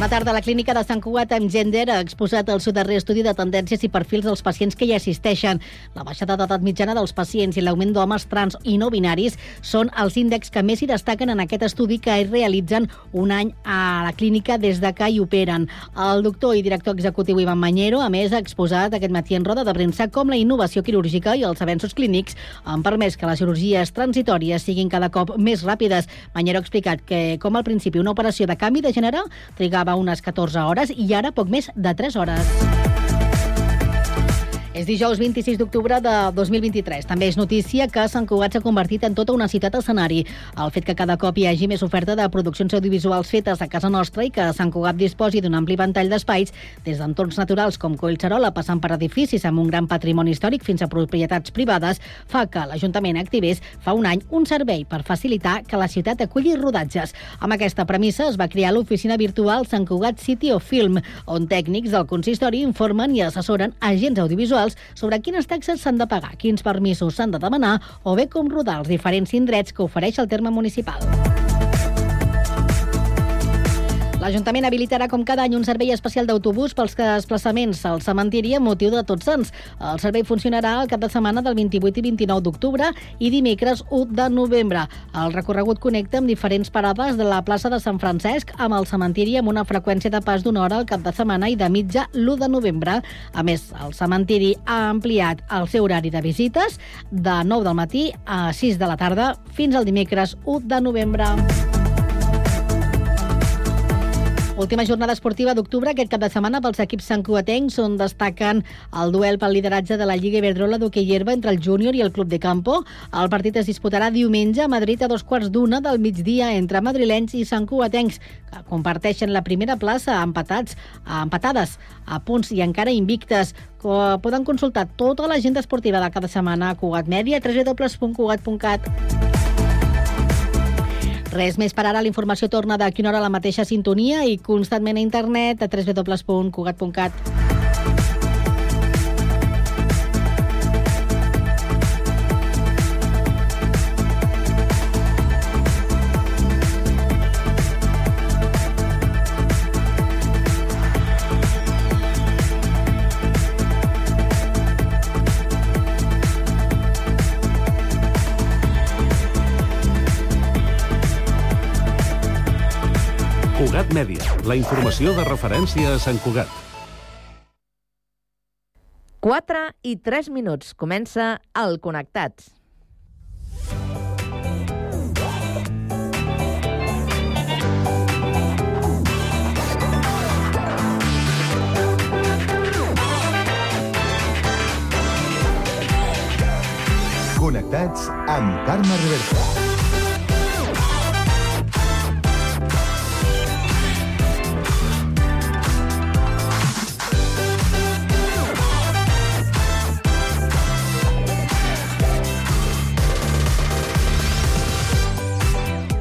Bona tarda. La clínica de Sant Cugat amb Gender ha exposat el seu darrer estudi de tendències i perfils dels pacients que hi assisteixen. La baixada d'edat mitjana dels pacients i l'augment d'homes trans i no binaris són els índexs que més hi destaquen en aquest estudi que es realitzen un any a la clínica des de que hi operen. El doctor i director executiu Ivan Mañero, a més, ha exposat aquest matí en roda de premsa com la innovació quirúrgica i els avenços clínics han permès que les cirurgies transitòries siguin cada cop més ràpides. Mañero ha explicat que, com al principi una operació de canvi de gènere trigava unes 14 hores i ara poc més de 3 hores. És dijous 26 d'octubre de 2023. També és notícia que Sant Cugat s'ha convertit en tota una ciutat escenari. El fet que cada cop hi hagi més oferta de produccions audiovisuals fetes a casa nostra i que Sant Cugat disposi d'un ampli ventall d'espais, des d'entorns naturals com Collserola, passant per edificis amb un gran patrimoni històric fins a propietats privades, fa que l'Ajuntament activés fa un any un servei per facilitar que la ciutat aculli rodatges. Amb aquesta premissa es va crear l'oficina virtual Sant Cugat City of Film, on tècnics del consistori informen i assessoren agents audiovisuals municipals sobre quines taxes s'han de pagar, quins permisos s'han de demanar o bé com rodar els diferents indrets que ofereix el terme municipal. L'Ajuntament habilitarà com cada any un servei especial d'autobús pels desplaçaments al cementiri amb motiu de Tots Sants. El servei funcionarà el cap de setmana del 28 i 29 d'octubre i dimecres 1 de novembre. El recorregut connecta amb diferents parades de la plaça de Sant Francesc amb el cementiri amb una freqüència de pas d'una hora al cap de setmana i de mitja l'1 de novembre. A més, el cementiri ha ampliat el seu horari de visites de 9 del matí a 6 de la tarda fins al dimecres 1 de novembre. Última jornada esportiva d'octubre aquest cap de setmana pels equips santcuatencs on destaquen el duel pel lideratge de la Lliga Iberdrola d'hoquei herba entre el júnior i el Club de Campo. El partit es disputarà diumenge a Madrid a dos quarts d'una del migdia entre madrilenys i santcuatencs que comparteixen la primera plaça empatats, empatades a punts i encara invictes. Poden consultar tota l'agenda esportiva de cada setmana a Cugat Mèdia, www.cugat.cat. Res més per ara. La informació torna d'aquí una hora a la mateixa sintonia i constantment a internet a www.cugat.cat. Mèdia, la informació de referència a Sant Cugat. 4 i 3 minuts. Comença el Connectats. Connectats amb Carme Reversa.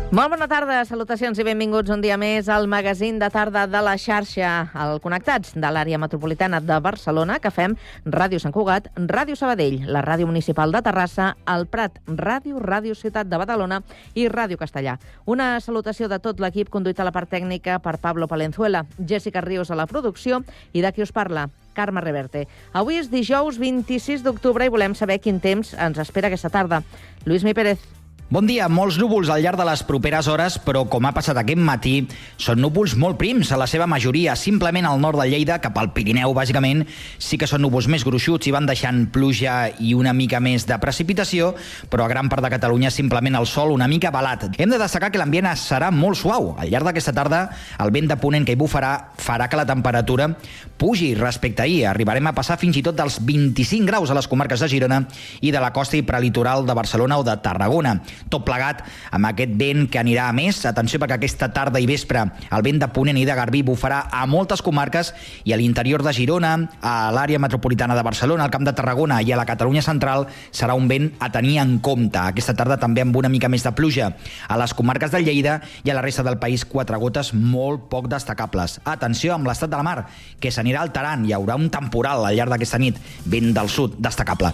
Molt bona tarda, salutacions i benvinguts un dia més al magazín de tarda de la xarxa, al Connectats de l'àrea metropolitana de Barcelona, que fem Ràdio Sant Cugat, Ràdio Sabadell, la Ràdio Municipal de Terrassa, el Prat, Ràdio, Ràdio Ciutat de Badalona i Ràdio Castellà. Una salutació de tot l'equip conduït a la part tècnica per Pablo Palenzuela, Jessica Ríos a la producció i de qui us parla, Carme Reverte. Avui és dijous 26 d'octubre i volem saber quin temps ens espera aquesta tarda. Lluís Mi Pérez, Bon dia. Molts núvols al llarg de les properes hores, però com ha passat aquest matí, són núvols molt prims, a la seva majoria, simplement al nord de Lleida, cap al Pirineu, bàsicament, sí que són núvols més gruixuts i van deixant pluja i una mica més de precipitació, però a gran part de Catalunya simplement el sol una mica balat. Hem de destacar que l'ambient serà molt suau. Al llarg d'aquesta tarda, el vent de ponent que hi bufarà farà que la temperatura pugi respecte a ahir. Arribarem a passar fins i tot dels 25 graus a les comarques de Girona i de la costa i prelitoral de Barcelona o de Tarragona tot plegat amb aquest vent que anirà a més. Atenció perquè aquesta tarda i vespre el vent de Ponent i de Garbí bufarà a moltes comarques i a l'interior de Girona, a l'àrea metropolitana de Barcelona, al Camp de Tarragona i a la Catalunya central serà un vent a tenir en compte. Aquesta tarda també amb una mica més de pluja a les comarques de Lleida i a la resta del país quatre gotes molt poc destacables. Atenció amb l'estat de la mar, que s'anirà alterant. Hi haurà un temporal al llarg d'aquesta nit, vent del sud destacable.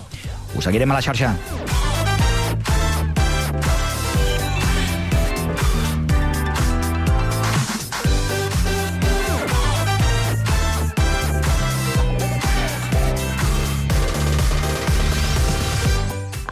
Us seguirem a la xarxa.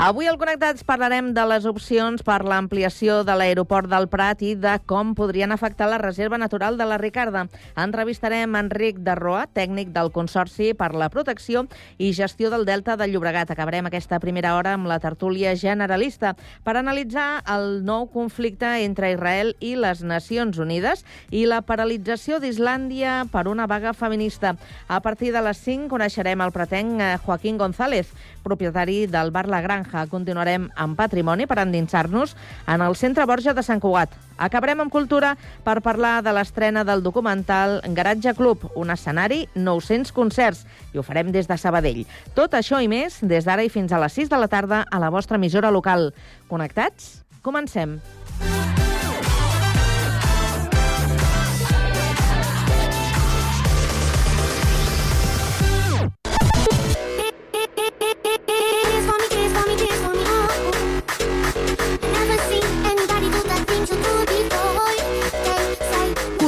Avui al Connectats parlarem de les opcions per l'ampliació de l'aeroport del Prat i de com podrien afectar la reserva natural de la Ricarda. Entrevistarem Enric Darroa, tècnic del Consorci per la Protecció i Gestió del Delta del Llobregat. Acabarem aquesta primera hora amb la tertúlia generalista per analitzar el nou conflicte entre Israel i les Nacions Unides i la paralització d'Islàndia per una vaga feminista. A partir de les 5 coneixerem el pretenc eh, Joaquín González, propietari del bar La Granja Granja. Continuarem amb patrimoni per endinsar-nos en el Centre Borja de Sant Cugat. Acabarem amb cultura per parlar de l'estrena del documental Garatge Club, un escenari, 900 concerts, i ho farem des de Sabadell. Tot això i més des d'ara i fins a les 6 de la tarda a la vostra emissora local. Connectats? Comencem. Tears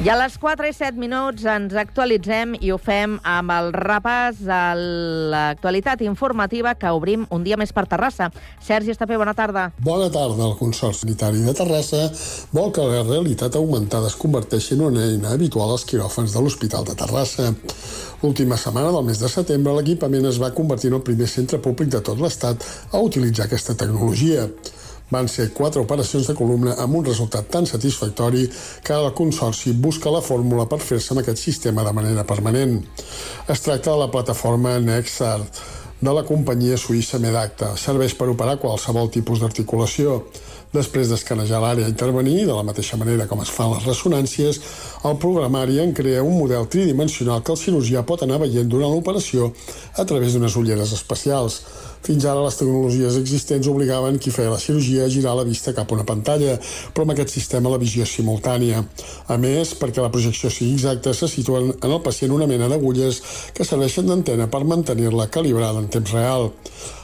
I a les 4 i 7 minuts ens actualitzem i ho fem amb el repàs a l'actualitat informativa que obrim un dia més per Terrassa. Sergi Estapé, bona tarda. Bona tarda. El Consorci Sanitari de Terrassa vol que la realitat augmentada es converteixi en una eina habitual als quiròfans de l'Hospital de Terrassa. L'última setmana del mes de setembre, l'equipament es va convertir en el primer centre públic de tot l'Estat a utilitzar aquesta tecnologia. Van ser quatre operacions de columna amb un resultat tan satisfactori que el Consorci busca la fórmula per fer-se amb aquest sistema de manera permanent. Es tracta de la plataforma Nexart, de la companyia suïssa Medacta. Serveix per operar qualsevol tipus d'articulació. Després d'escanejar l'àrea a intervenir, de la mateixa manera com es fan les ressonàncies, el programari en crea un model tridimensional que el cirurgià pot anar veient durant l'operació a través d'unes ulleres especials. Fins ara les tecnologies existents obligaven qui feia la cirurgia a girar la vista cap a una pantalla, però amb aquest sistema la visió és simultània. A més, perquè la projecció sigui exacta, se situen en el pacient una mena d'agulles que serveixen d'antena per mantenir-la calibrada en temps real.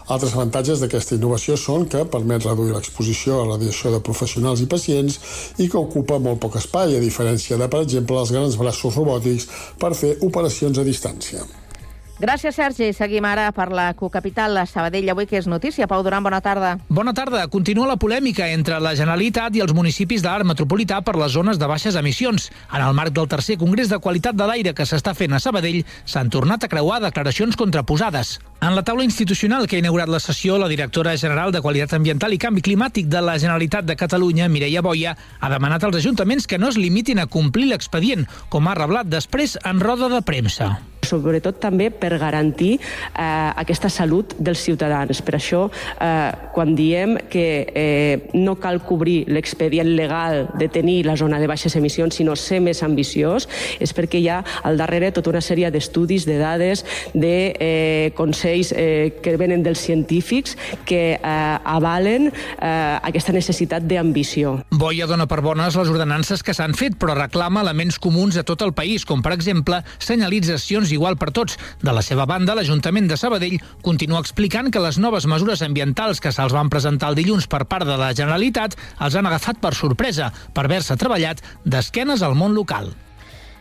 Altres avantatges d'aquesta innovació són que permet reduir l'exposició a radiació de professionals i pacients i que ocupa molt poc espai, a diferència de, per exemple, els grans braços robòtics per fer operacions a distància. Gràcies, Sergi. Seguim ara per la cocapital, la Sabadell. Avui que és notícia. Pau Duran, bona tarda. Bona tarda. Continua la polèmica entre la Generalitat i els municipis de l'art metropolità per les zones de baixes emissions. En el marc del tercer Congrés de Qualitat de l'Aire que s'està fent a Sabadell, s'han tornat a creuar declaracions contraposades. En la taula institucional que ha inaugurat la sessió, la directora general de Qualitat Ambiental i Canvi Climàtic de la Generalitat de Catalunya, Mireia Boia, ha demanat als ajuntaments que no es limitin a complir l'expedient, com ha reblat després en roda de premsa sobretot també per garantir eh, aquesta salut dels ciutadans. Per això, eh, quan diem que eh, no cal cobrir l'expedient legal de tenir la zona de baixes emissions, sinó ser més ambiciós, és perquè hi ha al darrere tota una sèrie d'estudis, de dades, de eh, consells eh, que venen dels científics que eh, avalen eh, aquesta necessitat d'ambició. Boia dona per bones les ordenances que s'han fet, però reclama elements comuns a tot el país, com per exemple senyalitzacions igual per tots. De la seva banda, l'Ajuntament de Sabadell continua explicant que les noves mesures ambientals que se'ls van presentar el dilluns per part de la Generalitat els han agafat per sorpresa per haver-se treballat d'esquenes al món local.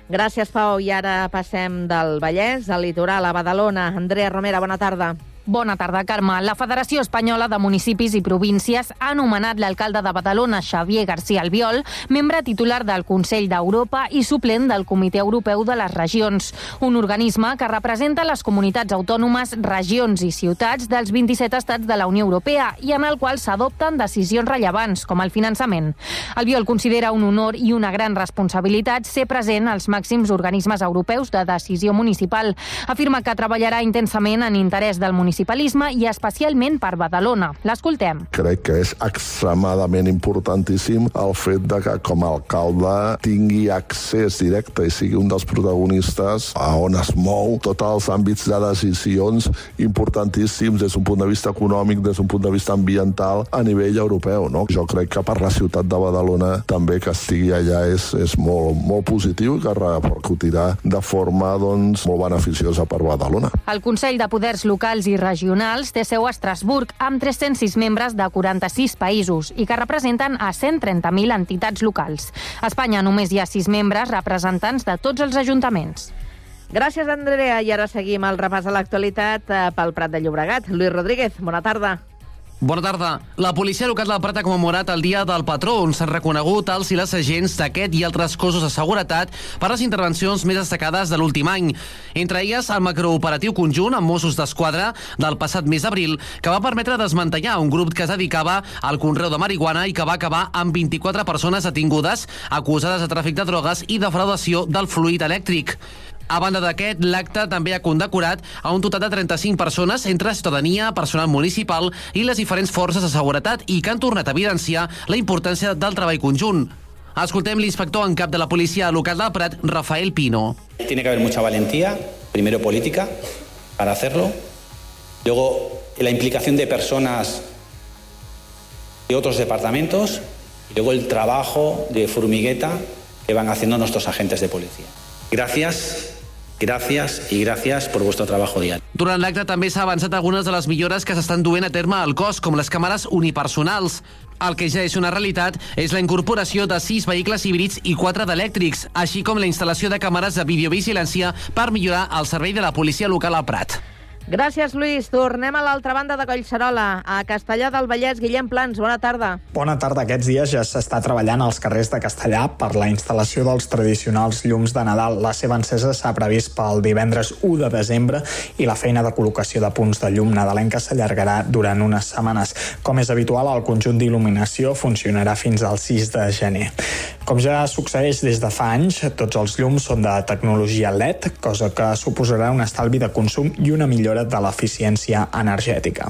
Gràcies, Pau. I ara passem del Vallès al litoral, a Badalona. Andrea Romera, bona tarda. Bona tarda, Carme. La Federació Espanyola de Municipis i Províncies ha anomenat l'alcalde de Badalona, Xavier García Albiol, membre titular del Consell d'Europa i suplent del Comitè Europeu de les Regions, un organisme que representa les comunitats autònomes, regions i ciutats dels 27 estats de la Unió Europea i en el qual s'adopten decisions rellevants, com el finançament. Albiol considera un honor i una gran responsabilitat ser present als màxims organismes europeus de decisió municipal. Afirma que treballarà intensament en interès del municipalisme i especialment per Badalona. L'escoltem. Crec que és extremadament importantíssim el fet de que com a alcalde tingui accés directe i sigui un dels protagonistes a on es mou tots els àmbits de decisions importantíssims des d'un punt de vista econòmic, des d'un punt de vista ambiental a nivell europeu. No? Jo crec que per la ciutat de Badalona també que estigui allà és, és molt, molt positiu i que repercutirà de forma doncs, molt beneficiosa per Badalona. El Consell de Poders Locals i Regionals té seu a Estrasburg amb 306 membres de 46 països i que representen a 130.000 entitats locals. A Espanya només hi ha 6 membres representants de tots els ajuntaments. Gràcies, Andrea. I ara seguim el repàs a l'actualitat eh, pel Prat de Llobregat. Lluís Rodríguez, bona tarda. Bona tarda. La policia local del Prat ha commemorat el Dia del Patró, on s'han reconegut els i les agents d'aquest i altres cossos de seguretat per les intervencions més destacades de l'últim any. Entre elles, el macrooperatiu conjunt amb Mossos d'Esquadra del passat mes d'abril, que va permetre desmantellar un grup que es dedicava al conreu de marihuana i que va acabar amb 24 persones detingudes acusades de tràfic de drogues i defraudació del fluid elèctric. A banda d'aquest, l'acte també ha condecorat a un total de 35 persones entre ciutadania, personal municipal i les diferents forces de seguretat i que han tornat a evidenciar la importància del treball conjunt. Escoltem l'inspector en cap de la policia local del Prat, Rafael Pino. Tiene que haber mucha valentía, primero política, para hacerlo. Luego, la implicación de personas de otros departamentos. Y luego, el trabajo de formigueta que van haciendo nuestros agentes de policía. Gracias Gràcies i gràcies per vostre treball diari. Durant l'acte també s'ha avançat algunes de les millores que s'estan duent a terme al cos, com les càmeres unipersonals. El que ja és una realitat és la incorporació de sis vehicles híbrids i quatre d'elèctrics, així com la instal·lació de càmeres de videovigilància per millorar el servei de la policia local al Prat. Gràcies, Lluís. Tornem a l'altra banda de Collserola, a Castellà del Vallès. Guillem Plans, bona tarda. Bona tarda. Aquests dies ja s'està treballant als carrers de Castellà per la instal·lació dels tradicionals llums de Nadal. La seva encesa s'ha previst pel divendres 1 de desembre i la feina de col·locació de punts de llum nadalenca s'allargarà durant unes setmanes. Com és habitual, el conjunt d'il·luminació funcionarà fins al 6 de gener. Com ja succeeix des de fa anys, tots els llums són de tecnologia LED, cosa que suposarà un estalvi de consum i una millora de l'eficiència energètica.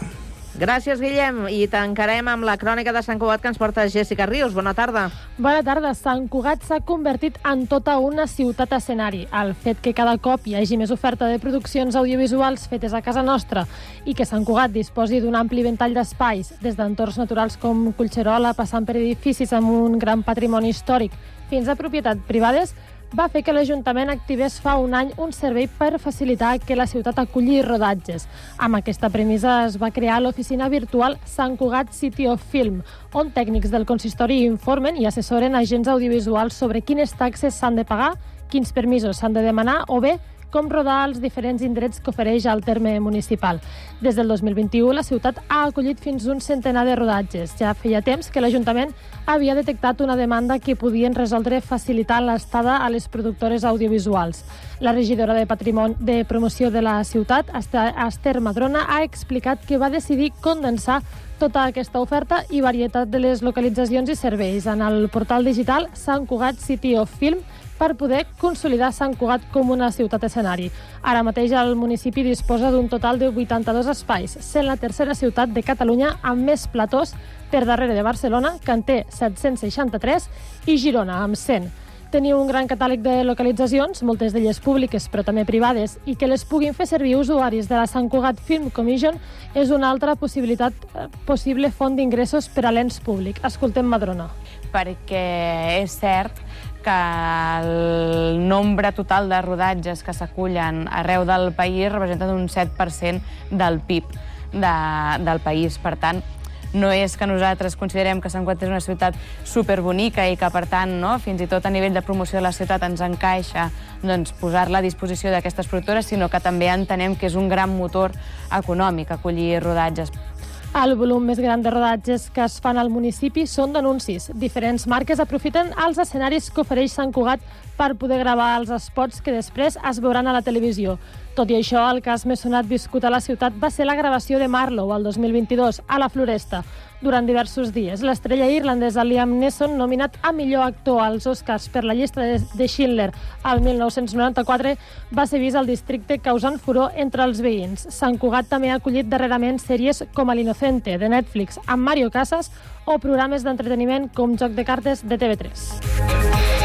Gràcies, Guillem. I tancarem amb la crònica de Sant Cugat que ens porta Jessica Rius. Bona tarda. Bona tarda. Sant Cugat s'ha convertit en tota una ciutat escenari. El fet que cada cop hi hagi més oferta de produccions audiovisuals fetes a casa nostra i que Sant Cugat disposi d'un ampli ventall d'espais, des d'entorns naturals com Collserola, passant per edificis amb un gran patrimoni històric, fins a propietat privades, va fer que l'Ajuntament activés fa un any un servei per facilitar que la ciutat aculli rodatges. Amb aquesta premissa es va crear l'oficina virtual Sant Cugat City of Film, on tècnics del consistori informen i assessoren agents audiovisuals sobre quines taxes s'han de pagar, quins permisos s'han de demanar o bé com rodar als diferents indrets que ofereix el terme municipal. Des del 2021, la ciutat ha acollit fins un centenar de rodatges. Ja feia temps que l'Ajuntament havia detectat una demanda que podien resoldre facilitar l'estada a les productores audiovisuals. La regidora de Patrimoni de Promoció de la ciutat, Esther Madrona, ha explicat que va decidir condensar tota aquesta oferta i varietat de les localitzacions i serveis en el portal digital Sant Cugat City of Film, per poder consolidar Sant Cugat com una ciutat escenari. Ara mateix el municipi disposa d'un total de 82 espais, sent la tercera ciutat de Catalunya amb més platós per darrere de Barcelona, que en té 763, i Girona, amb 100. Teniu un gran catàleg de localitzacions, moltes d'elles públiques però també privades, i que les puguin fer servir usuaris de la Sant Cugat Film Commission és una altra possibilitat, eh, possible font d'ingressos per a l'ens públic. Escoltem Madrona. Perquè és cert que el nombre total de rodatges que s'acullen arreu del país representa un 7% del PIB de, del país. Per tant, no és que nosaltres considerem que Sant Cugat és una ciutat superbonica i que, per tant, no, fins i tot a nivell de promoció de la ciutat ens encaixa doncs, posar-la a disposició d'aquestes productores, sinó que també entenem que és un gran motor econòmic acollir rodatges. El volum més gran de rodatges que es fan al municipi són d'anuncis. Diferents marques aprofiten els escenaris que ofereix Sant Cugat per poder gravar els spots que després es veuran a la televisió. Tot i això, el cas més sonat viscut a la ciutat va ser la gravació de Marlowe el 2022 a la Floresta. Durant diversos dies, l'estrella irlandesa Liam Neeson, nominat a millor actor als Oscars per la llista de, Schindler al 1994, va ser vist al districte causant furor entre els veïns. Sant Cugat també ha acollit darrerament sèries com l'Inocente, de Netflix, amb Mario Casas, o programes d'entreteniment com Joc de Cartes de TV3.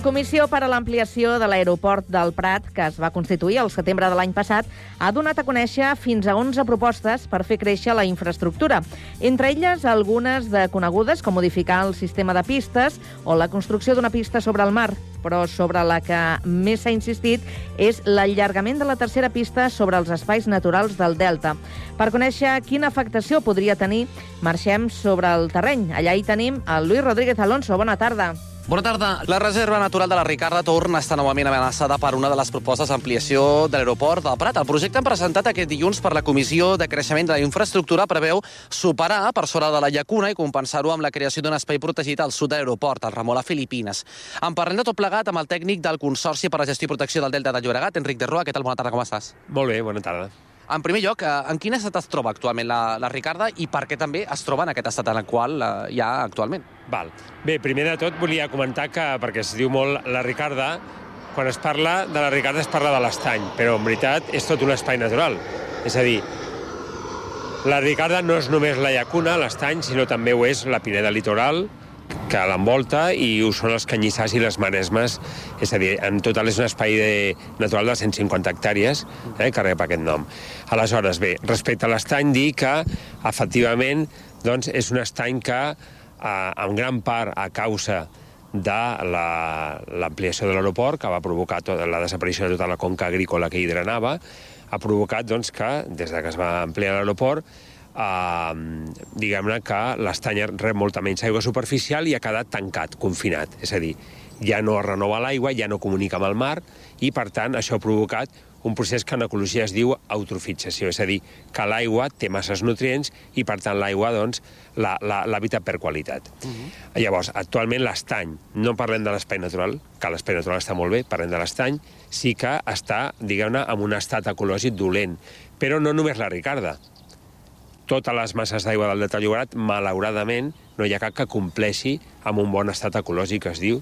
Comissió per a l'Ampliació de l'Aeroport del Prat, que es va constituir el setembre de l'any passat, ha donat a conèixer fins a 11 propostes per fer créixer la infraestructura. Entre elles, algunes de conegudes, com modificar el sistema de pistes o la construcció d'una pista sobre el mar. Però sobre la que més s'ha insistit és l'allargament de la tercera pista sobre els espais naturals del Delta. Per conèixer quina afectació podria tenir, marxem sobre el terreny. Allà hi tenim el Lluís Rodríguez Alonso. Bona tarda. Bona tarda. La Reserva Natural de la Ricarda torna a estar novament amenaçada per una de les propostes d'ampliació de l'aeroport del Prat. El projecte presentat aquest dilluns per la Comissió de Creixement de la Infraestructura preveu superar per sobre de la llacuna i compensar-ho amb la creació d'un espai protegit al sud de l'aeroport, al Ramon a Filipines. En parlem de tot plegat amb el tècnic del Consorci per a la Gestió i Protecció del Delta de Llobregat, Enric de Roa. Què tal? Bona tarda, com estàs? Molt bé, bona tarda. En primer lloc, eh, en quin estat es troba actualment la, la Ricarda i per què també es troba en aquest estat en el qual eh, hi ha actualment? Val. Bé, primer de tot volia comentar que, perquè es diu molt la Ricarda, quan es parla de la Ricarda es parla de l'estany, però en veritat és tot un espai natural. És a dir, la Ricarda no és només la llacuna, l'estany, sinó també ho és la Pineda Litoral, que l'envolta i ho són els canyissars i les maresmes. És a dir, en total és un espai de, natural de 150 hectàrees eh, que rep aquest nom. Aleshores, bé, respecte a l'estany, dir que efectivament doncs, és un estany que, eh, en gran part a causa de l'ampliació la, de l'aeroport, que va provocar tota la desaparició de tota la conca agrícola que hi drenava, ha provocat doncs, que, des de que es va ampliar l'aeroport, eh, diguem-ne que l'estany rep molta menys aigua superficial i ha quedat tancat, confinat. És a dir, ja no es renova l'aigua, ja no comunica amb el mar, i per tant això ha provocat un procés que en ecologia es diu eutrofització, és a dir, que l'aigua té masses nutrients i per tant l'aigua doncs, l'habita per qualitat. Uh -huh. Llavors, actualment l'estany, no parlem de l'espai natural, que l'espai natural està molt bé, parlem de l'estany, sí que està, diguem-ne, en un estat ecològic dolent, però no només la Ricarda, totes les masses d'aigua del Delta Llobregat, malauradament, no hi ha cap que compleixi amb un bon estat ecològic, es diu,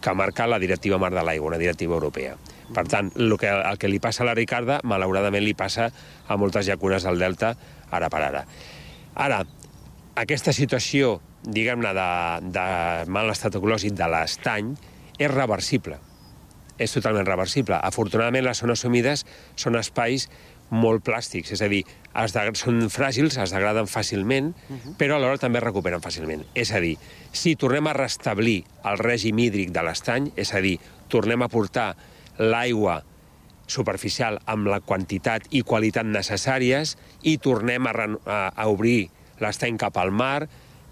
que marca la directiva Mar de l'Aigua, una directiva europea. Per tant, el que, el que li passa a la Ricarda, malauradament li passa a moltes llacunes del Delta, ara per ara. Ara, aquesta situació, diguem-ne, de, de mal estat ecològic de l'estany, és reversible. És totalment reversible. Afortunadament, les zones humides són espais molt plàstics, és a dir, es de, són fràgils, es degraden fàcilment, uh -huh. però alhora també es recuperen fàcilment. És a dir, si tornem a restablir el règim hídric de l'estany, és a dir, tornem a portar l'aigua superficial amb la quantitat i qualitat necessàries i tornem a, a, a obrir l'estany cap al mar,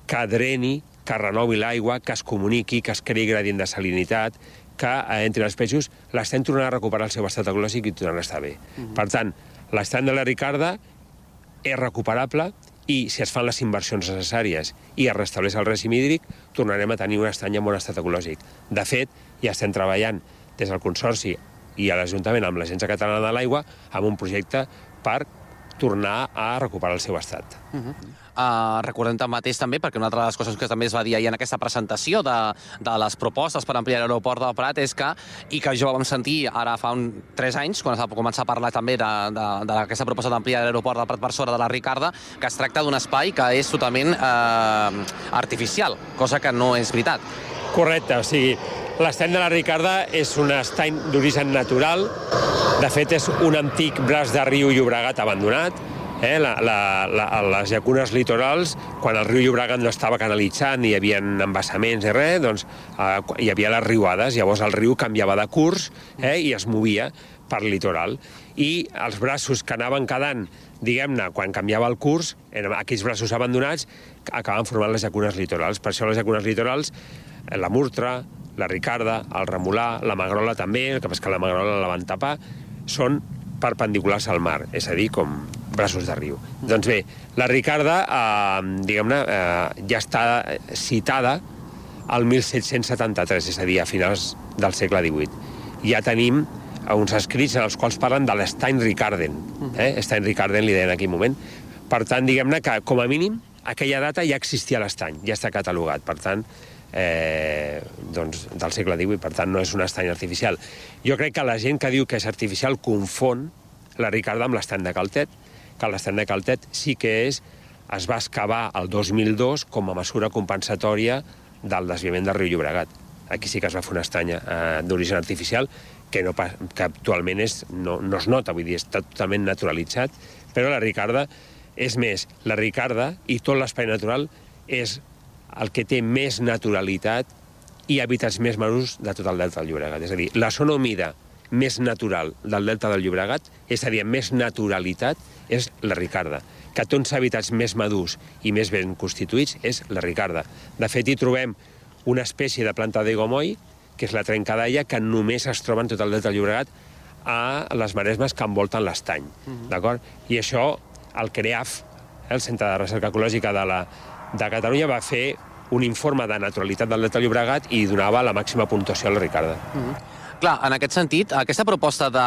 que dreni, que renovi l'aigua, que es comuniqui, que es creï gradient de salinitat, que eh, entre els peixos l'estany tornarà a recuperar el seu estat ecològic i tornarà a estar bé. Uh -huh. Per tant, l'estany de la Ricarda és recuperable i si es fan les inversions necessàries i es restableix el règim hídric, tornarem a tenir un estany en bon estat ecològic. De fet, ja estem treballant des del Consorci i a l'Ajuntament amb l'Agència Catalana de l'Aigua amb un projecte per tornar a recuperar el seu estat. Uh -huh. Uh, recordem tanmateix també, perquè una altra de les coses que també es va dir ahir en aquesta presentació de, de les propostes per ampliar l'aeroport del Prat és que, i que jo vam sentir ara fa un, 3 anys, quan es va començar a parlar també d'aquesta proposta d'ampliar l'aeroport del Prat per sobre de la Ricarda, que es tracta d'un espai que és totalment eh, artificial, cosa que no és veritat. Correcte, o sigui, l'estany de la Ricarda és un estany d'origen natural, de fet és un antic braç de riu Llobregat abandonat, eh? la, la, la, les llacunes litorals, quan el riu Llobregat no estava canalitzat ni hi havia embassaments ni res, doncs eh, hi havia les riuades, llavors el riu canviava de curs eh? i es movia per litoral. I els braços que anaven quedant, diguem-ne, quan canviava el curs, eren aquells braços abandonats, acabaven formant les llacunes litorals. Per això les llacunes litorals, eh, la Murtra, la Ricarda, el Remolà, la Magrola també, el que passa que la Magrola la van tapar, són perpendiculars al mar, és a dir, com braços de riu. Doncs bé, la Ricarda, eh, diguem-ne, eh, ja està citada al 1773, és a dir, a finals del segle XVIII. Ja tenim uns escrits en els quals parlen de l'Estany Ricarden. Eh? Estany Ricarden li deien en aquell moment. Per tant, diguem-ne que, com a mínim, aquella data ja existia l'estany, ja està catalogat. Per tant, eh, doncs, del segle XVIII, per tant no és un estany artificial. Jo crec que la gent que diu que és artificial confon la Ricarda amb l'estany de Caltet, que l'estany de Caltet sí que és, es va excavar el 2002 com a mesura compensatòria del desviament del riu Llobregat. Aquí sí que es va fer una estanya eh, d'origen artificial que, no, que actualment és, no, no es nota, vull dir, està totalment naturalitzat, però la Ricarda és més, la Ricarda i tot l'espai natural és el que té més naturalitat i hàbitats més madurs de tot el delta del Llobregat. És a dir, la zona humida més natural del delta del Llobregat, és a dir, més naturalitat, és la Ricarda. Que té uns hàbitats més madurs i més ben constituïts és la Ricarda. De fet, hi trobem una espècie de planta d'aigomoi, que és la trencadalla, que només es troba en tot el delta del Llobregat a les maresmes que envolten l'estany. D'acord? I això, el CREAF, el Centre de Recerca Ecològica de, la, de Catalunya, va fer un informe de naturalitat del delta del Llobregat i donava la màxima puntuació a la Ricarda. Clar, en aquest sentit, aquesta proposta de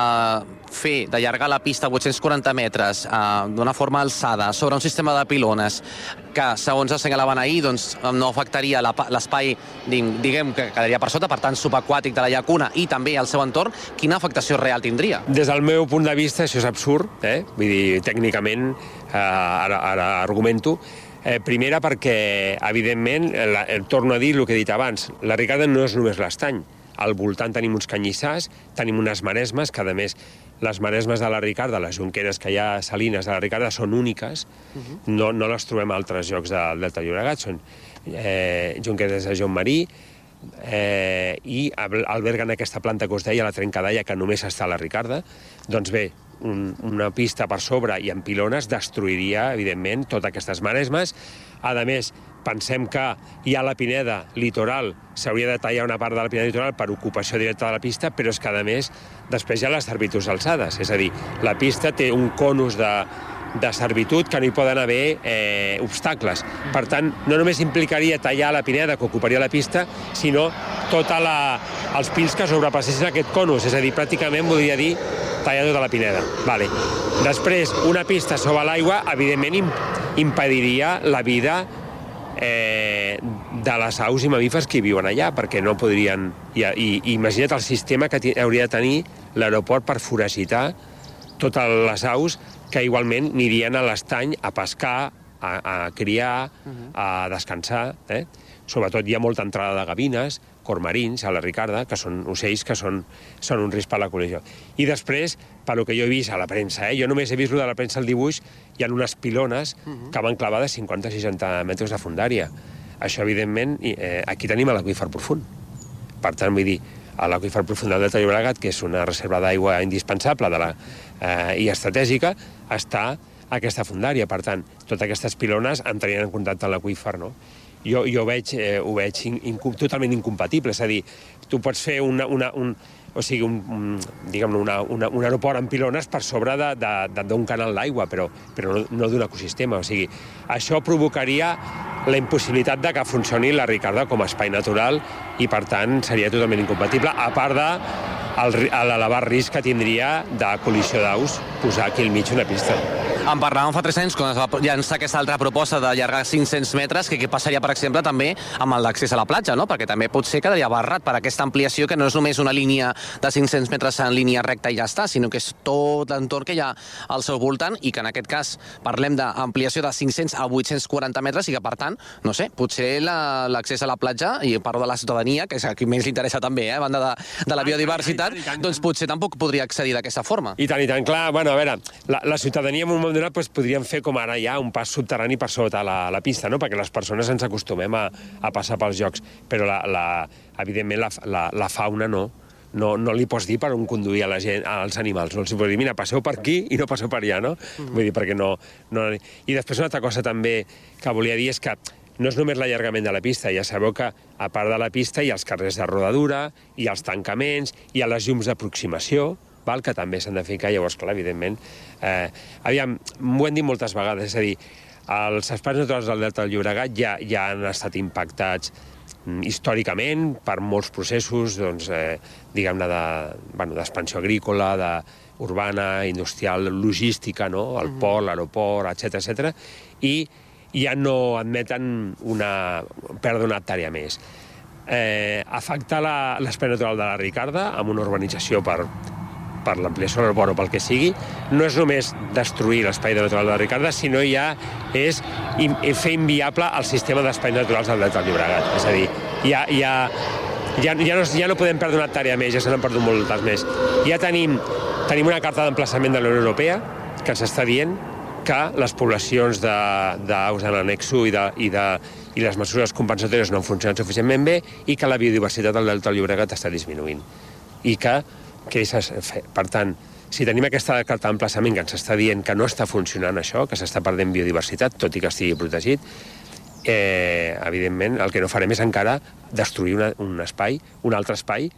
fer, d'allargar la pista a 840 metres eh, d'una forma alçada sobre un sistema de pilones que, segons assenyalaven ahir, doncs, no afectaria l'espai, diguem, que quedaria per sota, per tant, subaquàtic de la llacuna i també el seu entorn, quina afectació real tindria? Des del meu punt de vista, això és absurd, eh? vull dir, tècnicament, eh, ara, ara argumento, Eh, primera perquè, evidentment, la, eh, torno a dir el que he dit abans, la Ricarda no és només l'estany. Al voltant tenim uns canyissars, tenim unes maresmes, que a més les maresmes de la Ricarda, les jonqueres que hi ha salines de la Ricarda, són úniques, no, no les trobem a altres llocs del Delta Llobregat, són eh, jonqueres de Joan Marí, eh, i al- alberguen aquesta planta que us deia, la trencadalla, que només està a la Ricarda, doncs bé, un, una pista per sobre i amb pilones destruiria, evidentment, totes aquestes maresmes. A més, pensem que hi ha la Pineda litoral, s'hauria de tallar una part de la Pineda litoral per ocupació directa de la pista, però és que, a més, després hi ha les servituds alçades. És a dir, la pista té un conus de, de servitud que no hi poden haver eh, obstacles. Per tant, no només implicaria tallar la pineda que ocuparia la pista, sinó tota la, els pins que sobrepassessin aquest conus, és a dir, pràcticament voldria dir tallar tota la pineda. Vale. Després, una pista sobre l'aigua, evidentment, im impediria la vida eh, de les aus i mamífers que viuen allà, perquè no podrien... I, i, i imagina't el sistema que hauria de tenir l'aeroport per foragitar totes les aus que igualment anirien a l'estany a pescar, a, a criar, a descansar. Eh? Sobretot hi ha molta entrada de gavines, cormarins, a la Ricarda, que són ocells que són, són un risc per a la col·lisió. I després, pel que jo he vist a la premsa, eh? jo només he vist lo de la premsa al dibuix, hi ha unes pilones que van clavades 50-60 metres de fundària. Això, evidentment, eh, aquí tenim l'aqüífer profund. Per tant, vull dir, a l'aqüífer profund del Delta Llobregat, que és una reserva d'aigua indispensable de la, eh, i estratègica, està aquesta fundària. Per tant, totes aquestes pilones entrarien en contacte amb l'aqüífer, no? Jo, jo veig, eh, ho veig in, incom, totalment incompatible. És a dir, tu pots fer una, una, un, o sigui, un, un, diguem una, una, un aeroport amb pilones per sobre d'un canal d'aigua, però, però no, no d'un ecosistema. O sigui, això provocaria la impossibilitat de que funcioni la Ricarda com a espai natural i, per tant, seria totalment incompatible, a part de l'elevat risc que tindria de col·lisió d'aus posar aquí al mig una pista. En parlàvem fa 3 anys quan es va llançar aquesta altra proposta d'allargar 500 metres, que què passaria, per exemple, també amb l'accés a la platja, no? perquè també potser quedaria barrat per aquesta ampliació, que no és només una línia de 500 metres en línia recta i ja està, sinó que és tot l'entorn que hi ha al seu voltant i que en aquest cas parlem d'ampliació de 500 a 840 metres i que, per tant, no sé, potser la- l'accés a la platja, i parlo de la ciutadania, que és a qui més li interessa també, eh, a banda de, de la biodiversitat, doncs potser tampoc podria accedir d'aquesta forma. I tant, i tant, clar, bueno, a veure, la, la ciutadania en un moment donat doncs, podríem fer com ara ja un pas subterrani per sota la, la pista, no? perquè les persones ens acostumem a, a passar pels jocs, però la, la, evidentment la, la, la fauna no, no, no li pots dir per on conduir a la gent, als animals, no els pots dir, mira, passeu per aquí i no passeu per allà, no? Mm. Vull dir, perquè no, no... I després una altra cosa també que volia dir és que no és només l'allargament de la pista, ja sabeu que a part de la pista hi ha els carrers de rodadura, hi ha els tancaments, hi ha les llums d'aproximació, val? que també s'han de ficar, llavors, clar, evidentment... Eh, aviam, m'ho hem dit moltes vegades, és a dir, els espais naturals del Delta del Llobregat ja, ja han estat impactats mm, històricament per molts processos, doncs, eh, diguem-ne, d'expansió de, bueno, agrícola, de, urbana, industrial, logística, no? el port, l'aeroport, etc etc. i ja no admeten una perdre una hectàrea més. Eh, afectar la- l'espai natural de la Ricarda amb una urbanització per, per l'ampliació de l'aeroport o pel que sigui, no és només destruir l'espai natural de Ricarda, sinó ja és in, fer inviable el sistema d'espais naturals del Delta del Llobregat. És a dir, ja, ja, ja, ja, no, ja no podem perdre una hectàrea més, ja se n'han perdut moltes més. Ja tenim, tenim una carta d'emplaçament de la Unió Europea que ens està dient que les poblacions de- d'aus en l'anexo i, de, i, de, i les mesures compensatòries no han funcionat suficientment bé i que la biodiversitat del Delta del Llobregat està disminuint. I que, que és, per tant, si tenim aquesta carta d'emplaçament que ens està dient que no està funcionant això, que s'està perdent biodiversitat, tot i que estigui protegit, eh, evidentment el que no farem és encara destruir una, un espai, un altre espai,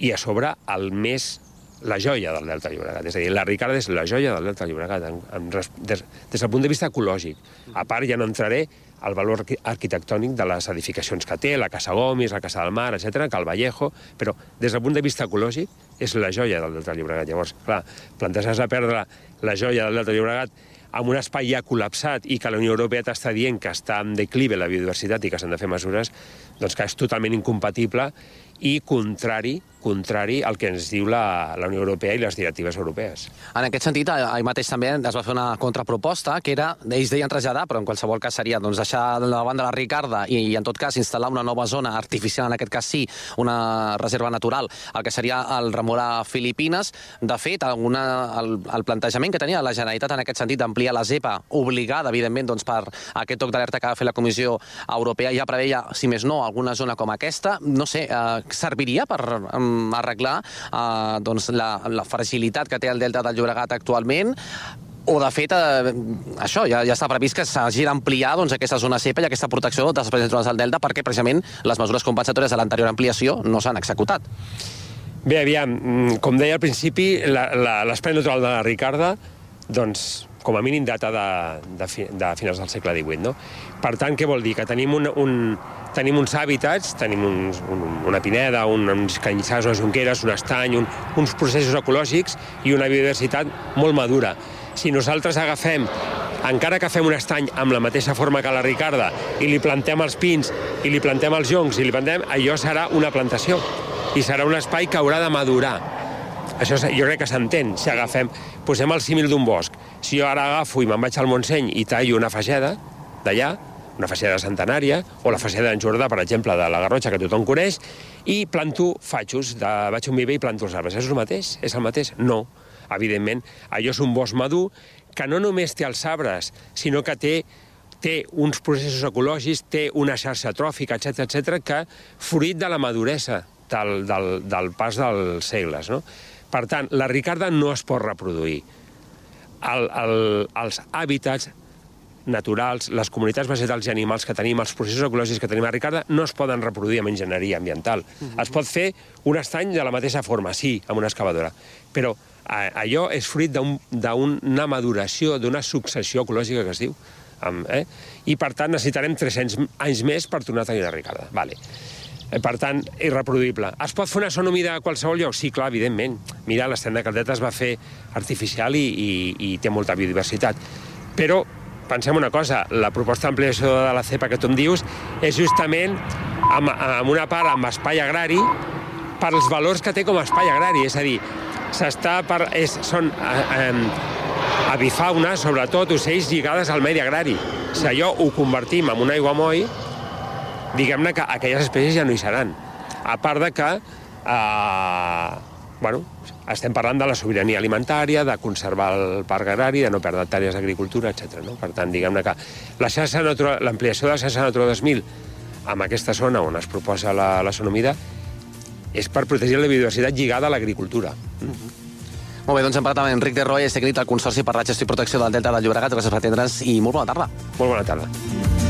i a sobre el més la joia del Delta del Llobregat. És a dir, la Ricarda és la joia del Delta del Llobregat, en, en, des, des del punt de vista ecològic. A part, ja no entraré al valor arqui- arquitectònic de les edificacions que té, la Casa Gomis, la Casa del Mar, etc, Cal Vallejo, però des del punt de vista ecològic és la joia del Delta del Llobregat. Llavors, clar, plantejar-se a perdre la joia del Delta del Llobregat amb un espai ja col·lapsat i que la Unió Europea t'està dient que està en declive la biodiversitat i que s'han de fer mesures, doncs que és totalment incompatible i contrari, contrari al que ens diu la, la Unió Europea i les directives europees. En aquest sentit, ah- ahir mateix també es va fer una contraproposta, que era, ells deien traslladar, però en qualsevol cas seria doncs, deixar de la banda la Ricarda i, i en tot cas instal·lar una nova zona artificial, en aquest cas sí, una reserva natural, el que seria el Remorà Filipines. De fet, alguna, el, el plantejament que tenia la Generalitat en aquest sentit d'ampliar la ZEPA, obligada, evidentment, doncs, per aquest toc d'alerta que va fer la Comissió Europea, ja preveia, si més no, alguna zona com aquesta. No sé, eh, serviria per um, arreglar eh, doncs, la, la fragilitat que té el Delta del Llobregat actualment o, de fet, eh, això, ja, ja està previst que s'hagi d'ampliar doncs, aquesta zona CEPA i aquesta protecció dels espais naturals del Delta perquè, precisament, les mesures compensatòries de l'anterior ampliació no s'han executat. Bé, aviam, mm, com deia al principi, l'espai natural de la Ricarda, doncs, com a mínim data de, de, fi, de finals del segle XVIII, no? Per tant, què vol dir? Que tenim, un, un, tenim uns hàbitats, tenim uns, un, una pineda, un, uns canyissars, unes jonqueres, un estany, un, uns processos ecològics i una biodiversitat molt madura. Si nosaltres agafem, encara que fem un estany amb la mateixa forma que la Ricarda, i li plantem els pins, i li plantem els joncs, i li plantem, allò serà una plantació. I serà un espai que haurà de madurar. Això jo crec que s'entén. Si agafem, posem el símil d'un bosc. Si jo ara agafo i me'n vaig al Montseny i tallo una fageda d'allà, una fageda centenària, o la fageda d'en Jordà, per exemple, de la Garrotxa, que tothom coneix, i planto fatxos, de, vaig un viver i planto els arbres. És el mateix? És el mateix? No. Evidentment, allò és un bosc madur que no només té els arbres, sinó que té té uns processos ecològics, té una xarxa tròfica, etc etc que fruit de la maduresa del, del, del pas dels segles. No? Per tant, la Ricarda no es pot reproduir. El, el, els hàbitats naturals, les comunitats vegetals i animals que tenim, els processos ecològics que tenim a Ricarda, no es poden reproduir amb enginyeria ambiental. Es pot fer un estany de la mateixa forma, sí, amb una excavadora, però allò és fruit d'un- d'una maduració, d'una successió ecològica que es diu. Amb, eh? I, per tant, necessitarem 300 anys més per tornar a tenir la Ricarda. Vale. Eh, Per tant, irreproduïble. Es pot fer una zona humida a qualsevol lloc? Sí, clar, evidentment. Mira, l'estany de Caldeta es va fer artificial i, i, i té molta biodiversitat. Però pensem una cosa, la proposta d'ampliació de la CEPA que tu em dius és justament amb, amb una part amb espai agrari per als valors que té com a espai agrari. És a dir, s'està per, és, són eh, eh, avifauna, sobretot ocells lligades al medi agrari. Si allò ho convertim en un aiguamoll, diguem-ne que aquelles espècies ja no hi seran. A part de que eh, bueno, estem parlant de la sobirania alimentària, de conservar el parc agrari, de no perdre hectàrees d'agricultura, etc. No? Per tant, diguem-ne que la l'ampliació de la xarxa Natura 2000 amb aquesta zona on es proposa la, la zona humida és per protegir la biodiversitat lligada a l'agricultura. Molt bé, doncs hem parlat amb Enric de Roy, és tècnic del Consorci per la Gestió i Protecció del Delta del Llobregat. Gràcies per atendre'ns i molt bona tarda. Molt bona tarda.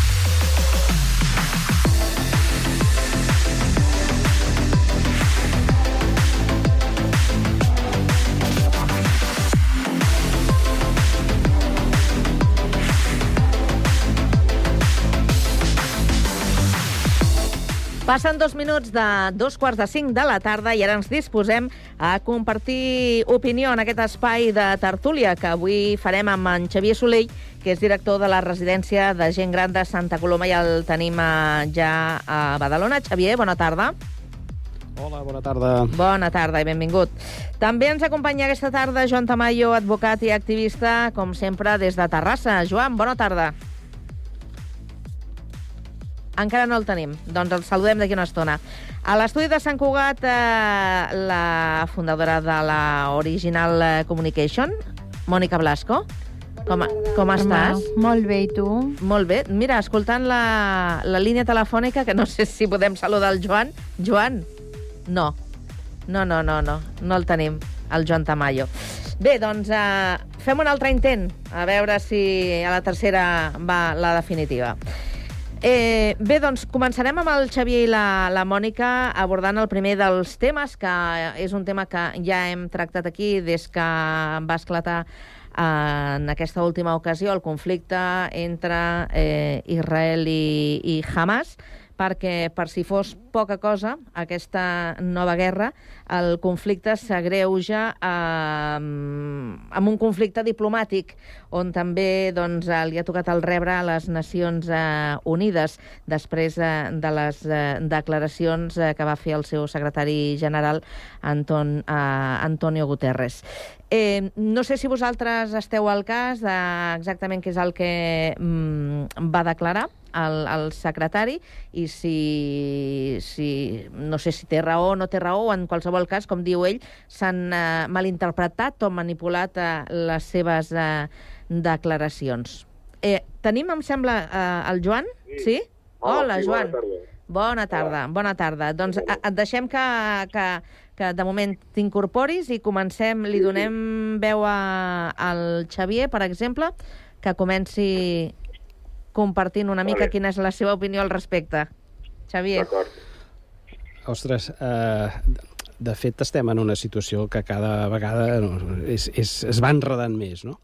Passen dos minuts de dos quarts de cinc de la tarda i ara ens disposem a compartir opinió en aquest espai de tertúlia que avui farem amb en Xavier Soleil, que és director de la residència de gent gran de Santa Coloma i el tenim eh, ja a Badalona. Xavier, bona tarda. Hola, bona tarda. Bona tarda i benvingut. També ens acompanya aquesta tarda Joan Tamayo, advocat i activista, com sempre, des de Terrassa. Joan, bona tarda. Encara no el tenim, doncs el saludem d'aquí una estona. A l'estudi de Sant Cugat, eh, la fundadora de la Original eh, Communication, Mònica Blasco. Com, com estàs? Molt bé, i tu? Molt bé. Mira, escoltant la, la línia telefònica, que no sé si podem saludar el Joan. Joan? No. No, no, no, no. No el tenim, el Joan Tamayo. Bé, doncs eh, fem un altre intent, a veure si a la tercera va la definitiva. Eh, bé, doncs començarem amb el Xavier i la, la Mònica abordant el primer dels temes, que és un tema que ja hem tractat aquí des que va esclatar eh, en aquesta última ocasió el conflicte entre eh, Israel i, i Hamas, perquè, per si fos poca cosa, aquesta nova guerra, el conflicte s'agreuja eh, amb un conflicte diplomàtic, on també doncs, li ha tocat el rebre a les Nacions eh, Unides, després eh, de les eh, declaracions eh, que va fer el seu secretari general, Anton, eh, Antonio Guterres. Eh, no sé si vosaltres esteu al cas de exactament què és el que mm, va declarar el, el secretari i si, si no sé si té raó o no té raó, o en qualsevol cas, com diu ell, s'han eh, malinterpretat o manipulat eh, les seves eh, declaracions. Eh, tenim, em sembla, eh, el Joan? Sí? Hola, sí, Joan. bona tarda. Bona tarda, bona tarda. Doncs et deixem que, que, que de moment t'incorporis i comencem, li donem veu a, al Xavier, per exemple, que comenci compartint una mica Vale. quina és la seva opinió al respecte. Xavier. Ostres, eh, de fet estem en una situació que cada vegada no, és, és, es va enredant més, no?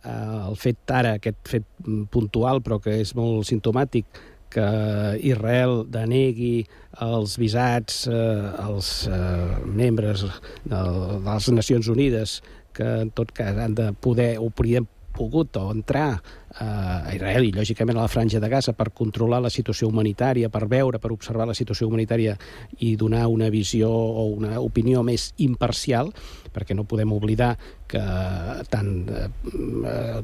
Eh, el fet ara, aquest fet puntual, però que és molt sintomàtic, que Israel denegui els visats eh, als eh, membres de, de les Nacions Unides que en tot cas han de poder o podrien pogut o entrar eh, a Israel i, lògicament, a la franja de Gaza per controlar la situació humanitària, per veure, per observar la situació humanitària i donar una visió o una opinió més imparcial, perquè no podem oblidar que tant eh,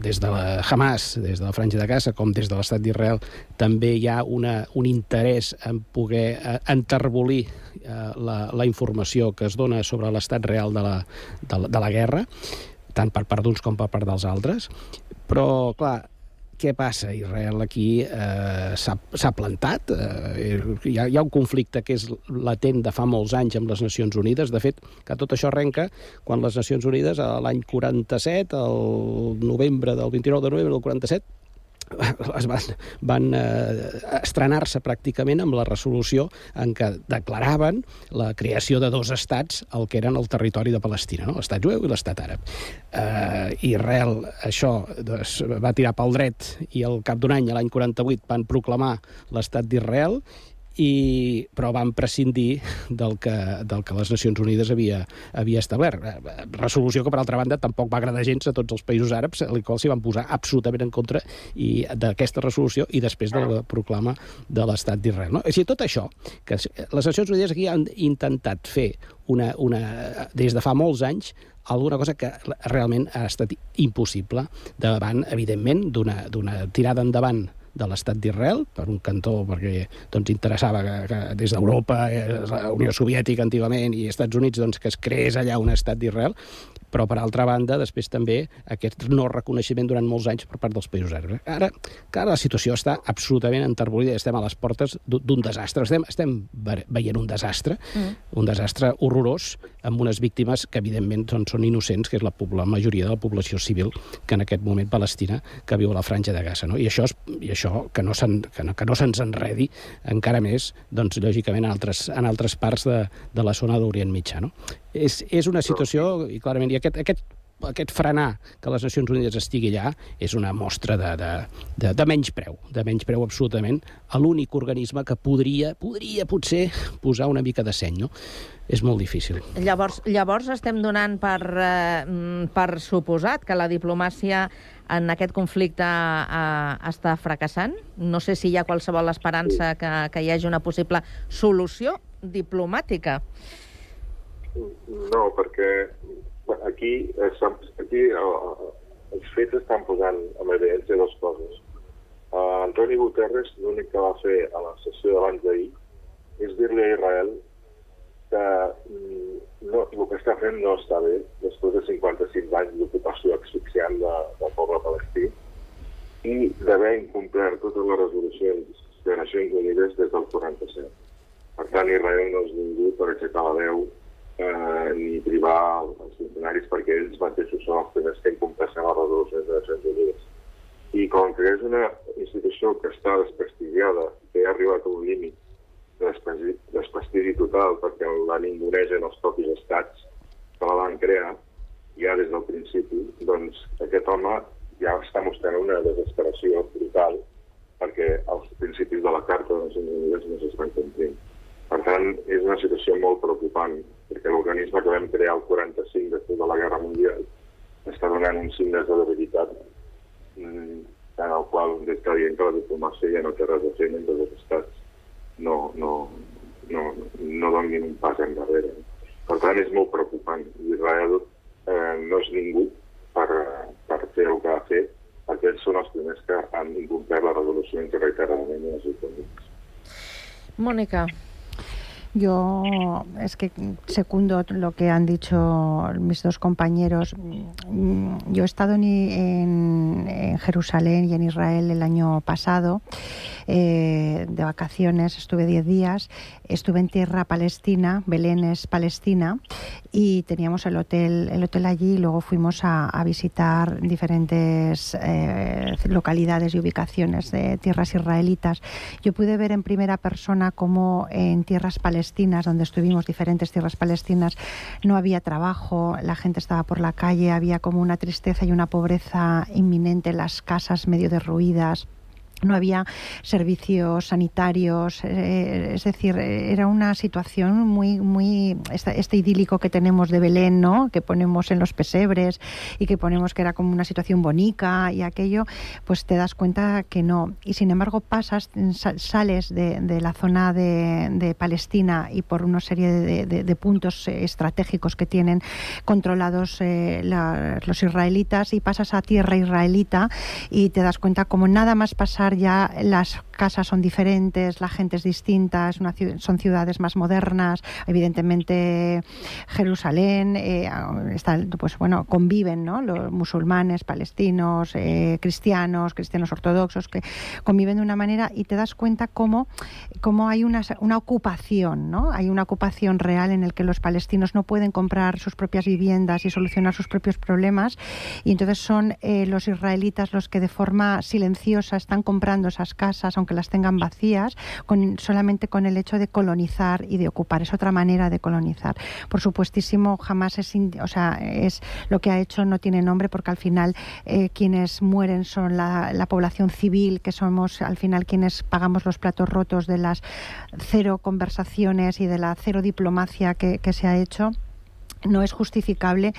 des de la Hamas, des de la franja de Gaza, com des de l'estat d'Israel, també hi ha una, un interès en poder eh, enterbolir la, la informació que es dona sobre l'estat real de la, de, la, de la guerra, tant per part d'uns com per part dels altres. Però, clar, què passa? Israel aquí eh, s'ha plantat. Eh, hi, ha, hi ha un conflicte que és latent de fa molts anys amb les Nacions Unides. De fet, que tot això arrenca quan les Nacions Unides, a l'any 47, el novembre del 29 de novembre del 47, es van, van eh, estrenar-se pràcticament amb la resolució en què declaraven la creació de dos estats el que eren el territori de Palestina, no? l'estat jueu i l'estat àrab. Eh, Israel això doncs, va tirar pel dret i al cap d'un any, l'any 48, van proclamar l'estat d'Israel i, però van prescindir del que, del que les Nacions Unides havia, havia establert. Eh, Resolució que, per altra banda, tampoc va agradar gens a tots els països àrabs, al qual s'hi van posar absolutament en contra i d'aquesta resolució i després de la proclama de l'estat d'Israel. No? O sigui, tot això, que les Nacions Unides aquí han intentat fer una, una, des de fa molts anys alguna cosa que realment ha estat impossible davant, evidentment, d'una tirada endavant de l'estat d'Israel, per un cantó, perquè doncs, interessava que, que des d'Europa, eh, la Unió Soviètica antigament i Estats Units, doncs, que es creés allà un estat d'Israel, però per altra banda, després també aquest no reconeixement durant molts anys per part dels països àrabs. Ara, ara la situació està absolutament enterbolida, estem a les portes d'un desastre, estem, estem ve- veient un desastre, Mm. un desastre horrorós, amb unes víctimes que evidentment són, són innocents, que és la, la majoria de la població civil que en aquest moment palestina que viu a la franja de Gaza. No? I això, és, i això que no se'n que no, que no se'ns enredi encara més, doncs, lògicament, en altres, en altres parts de, de la zona d'Orient Mitjà. No? És, és una situació, i clarament, i aquest, aquest aquest frenar que les Nacions Unides estigui allà és una mostra de, de, de, de menys preu, de menys preu absolutament a l'únic organisme que podria, podria potser posar una mica de seny, no? És molt difícil. Llavors, llavors estem donant per, eh, mm, per suposat que la diplomàcia en aquest conflicte eh, està fracassant? No sé si hi ha qualsevol esperança que, que hi hagi una possible solució diplomàtica. No, perquè aquí, eh, aquí eh, els fets estan posant en evidència dues coses. Uh, Antoni Guterres l'únic que va fer a la sessió d'abans d'ahir és dir-li a Israel que mm, no, el que està fent no està bé després de 55 anys d'ocupació asfixiant de, del poble palestí i d'haver incomplert totes les resolucions de Nacions Unides des del 47. Per tant, Israel no és ningú per aixecar la veu eh, ni privar els funcionaris perquè ells mateixos són els primers que incompleixen les resolucions de Nacions Unides. I com que és una institució que està desprestigiada, que ha arribat a un límit desprestigi, total perquè la ningunegen els propis estats que la van crear, ja des del principi, doncs aquest home ja està mostrant una desesperació brutal perquè els principis de la Carta de Nacions Unides no s'estan complint. Per tant, és una situació molt preocupant, perquè l'organisme que vam crear el 45 després de la Guerra Mundial està donant uns signes de debilitat mm, en el qual està dient que la diplomàcia ja no té res a fer mentre els estats no, no, no, no donin un pas endarrere. Per tant, és molt preocupant. Israel eh, no és ningú per, per fer el que ha fet, perquè ells són els primers que han incomplert les resolucions reiteradament de les Nacions Unides. Mónica. Yo es que secundo lo que han dicho mis dos compañeros. Mm, Yo he estado en, en- en Jerusalén y en Israel el año pasado. Eh, de, vacaciones, estuve 10 días, estuve en tierra palestina, Belén es Palestina, y teníamos el hotel, el hotel allí luego fuimos a, a visitar diferentes eh, localidades y ubicaciones de tierras israelitas. Yo pude ver en primera persona cómo en tierras palestinas, donde estuvimos, diferentes tierras palestinas, no había trabajo, la gente estaba por la calle, había como una tristeza y una pobreza inminente, las casas medio derruidas no había servicios sanitarios, eh, es decir, era una situación muy, muy, este, este, idílico que tenemos de Belén, ¿no? Que ponemos en los pesebres y que ponemos que era como una situación bonita y aquello, pues te das cuenta que no. Y sin embargo pasas, sales de, la zona de, Palestina y por una serie de, puntos estratégicos que tienen controlados eh, los israelitas y pasas a tierra israelita y te das cuenta como nada más pasar ya las casas son diferentes, la gente es distinta, es una, son ciudades más modernas, evidentemente Jerusalén, eh, está, pues bueno, conviven ¿no? los musulmanes, palestinos, eh, cristianos, cristianos ortodoxos, que conviven de una manera y te das cuenta cómo, cómo hay una, una ocupación, ¿no? hay una ocupación real en el que los palestinos no pueden comprar sus propias viviendas y solucionar sus propios problemas y entonces son eh, los israelitas los que de forma silenciosa están comprando esas casas, aunque las tengan vacías, con, solamente con el hecho de colonizar y de ocupar. Es otra manera de colonizar. Por supuestísimo, jamás es, o sea, es lo que ha hecho no tiene nombre porque al final eh, quienes mueren son la, la población civil, que somos al final quienes pagamos los platos rotos de las cero conversaciones y de la cero diplomacia que se ha hecho no es justificable,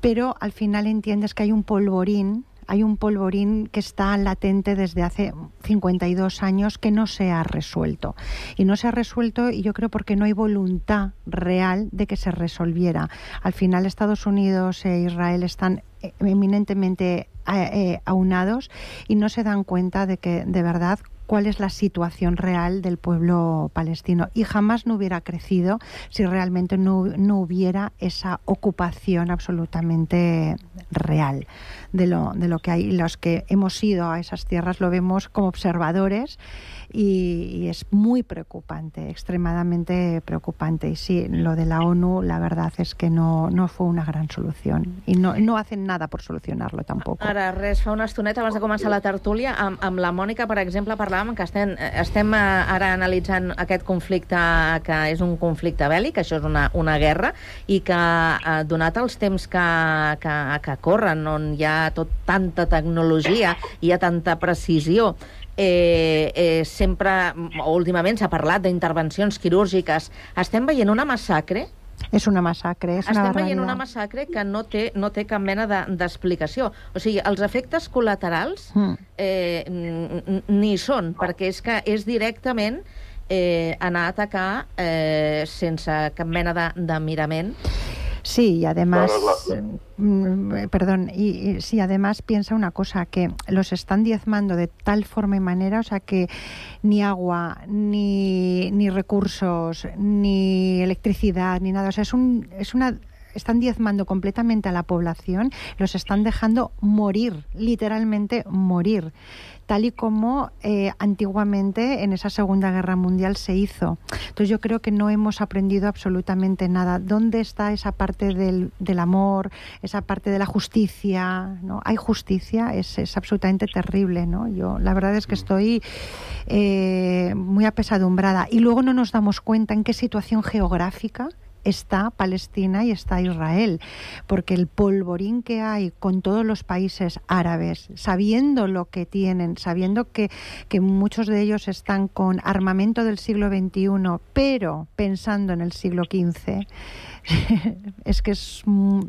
pero al final entiendes que hay un polvorín hay un polvorín que está latente desde hace 52 años que no se ha resuelto. Y no se ha resuelto, y yo creo porque no hay voluntad real de que se resolviera. Al final Estados Unidos e Israel están eminentemente eh, aunados y no se dan cuenta de que de verdad cuál es la situación real del pueblo palestino y jamás no hubiera crecido si realmente no, no hubiera esa ocupación absolutamente real de lo, de lo que hay. Los que hemos ido a esas tierras lo vemos como observadores y, y, es muy preocupante, extremadamente preocupante. Y sí, lo de la ONU, la verdad es que no, no fue una gran solución i no, no hacen nada per solucionar-lo tampoc. Ara, res, fa una estoneta abans de començar la tertúlia, amb, amb la Mònica, per exemple, parlàvem que estem, estem ara analitzant aquest conflicte que és un conflicte bèl·lic, això és una, una guerra, i que, eh, donat els temps que, que, que corren, on hi ha tot tanta tecnologia, hi ha tanta precisió, eh, eh, sempre, últimament s'ha parlat d'intervencions quirúrgiques. Estem veient una massacre és una massacre, és Estem una veient barbaritat. una massacre que no té, no té cap mena de- d'explicació. O sigui, els efectes col·laterals Mm. eh, ni són, perquè és que és directament eh, anar a atacar eh, sense cap mena de, de mirament. Sí, y además, Claro, mm, perdón, y, y sí, además piensa una cosa, que los están diezmando de tal forma y manera, o sea que ni agua, ni, ni recursos, ni electricidad, ni nada, o sea, es, un, es una están diezmando completamente a la población, los están dejando morir, literalmente morir, tal y como eh, antiguamente en esa Segunda Guerra Mundial se hizo. Entonces yo creo que no hemos aprendido absolutamente nada. ¿Dónde está esa parte del, del amor, esa parte de la justicia? ¿no? ¿Hay justicia? Es, es absolutamente terrible. ¿no? Yo la verdad es que estoy eh, muy apesadumbrada. Y luego no nos damos cuenta en qué situación geográfica está Palestina y está Israel, porque el polvorín que hay con todos los países árabes, sabiendo lo que tienen, sabiendo que, que muchos de ellos están con armamento del siglo XXI, pero pensando en el siglo XV, es que es, mm,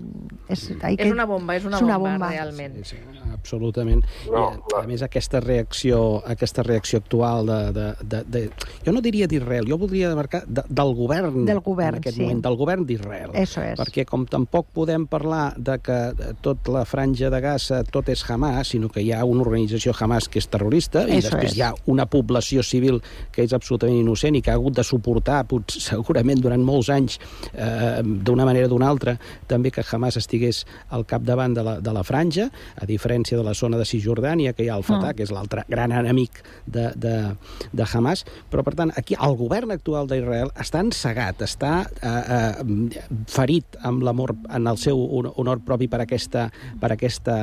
es, hay que, És una bomba, és una, és una bomba, bomba. realment. Sí, sí, absolutament. No, I, a, a més, aquesta reacció, aquesta reacció actual de, de, de, de jo no diria d'Israel, jo voldria marcar de, del govern, Del govern, en aquest sí. moment, del govern d'Israel. Eso es. Perquè com tampoc podem parlar de que tot la franja de Gaza tot és Hamas, sinó que hi ha una organització Hamas que és terrorista i Eso després es. hi ha una població civil que és absolutament innocent i que ha hagut de suportar pot, segurament durant molts anys eh, d'una manera o d'una altra també que Hamas estigués al capdavant de la, de la franja, a diferència de la zona de Cisjordània, que hi ha el Fatah, Mm. que és l'altre gran enemic de, de, de Hamas, però per tant aquí el govern actual d'Israel està encegat, està eh, eh, ferit amb l'amor en el seu hon- honor propi per aquesta, per aquesta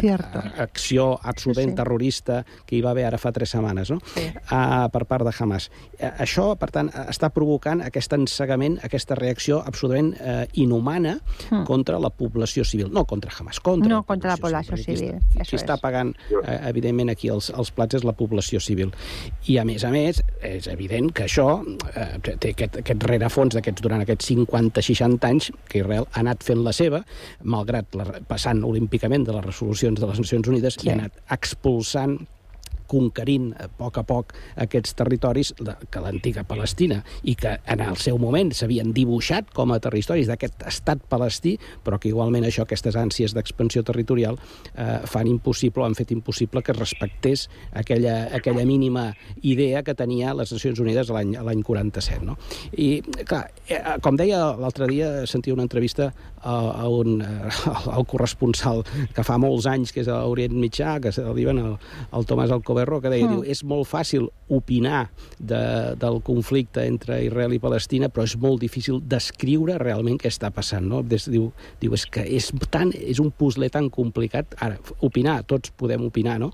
Cierto. acció absolutament Sí, sí. terrorista que hi va haver ara fa tres setmanes no? Sí. uh, per part de Hamas. Uh, això, per tant, eh, està provocant aquest ensegament, aquesta reacció absolutament uh, inhumana Mm. contra la població civil. No contra Hamas, contra No contra la població perquè qui civil. està- Qui, qui està es. pagant, eh, evidentment, aquí els, els plats és la població civil. I, a més a més, és evident que això eh, té aquest, aquest rerefons d'aquests durant aquests 50-60 anys que Israel ha anat fent la seva, malgrat la, passant olímpicament de les resolucions de les Nacions Unides Sí. i ha anat expulsant conquerint a poc a poc aquests territoris de, que l'antiga Palestina i que en el seu moment s'havien dibuixat com a territoris d'aquest estat palestí, però que igualment això, aquestes ànsies d'expansió territorial eh, fan impossible han fet impossible que es respectés aquella, aquella mínima idea que tenia les Nacions Unides l'any 47. No? I, clar, eh, com deia l'altre dia, sentia una entrevista a, a un, eh, al corresponsal que fa molts anys, que és a Orient Mitjà, que el diuen el, el Tomàs Alcoberro, que deia, Mm. diu, és molt fàcil opinar de, del conflicte entre Israel i Palestina, però és molt difícil descriure realment què està passant. No? Des, diu, diu, és que és, tan, és un puzzle tan complicat. Ara, opinar, tots podem opinar, no?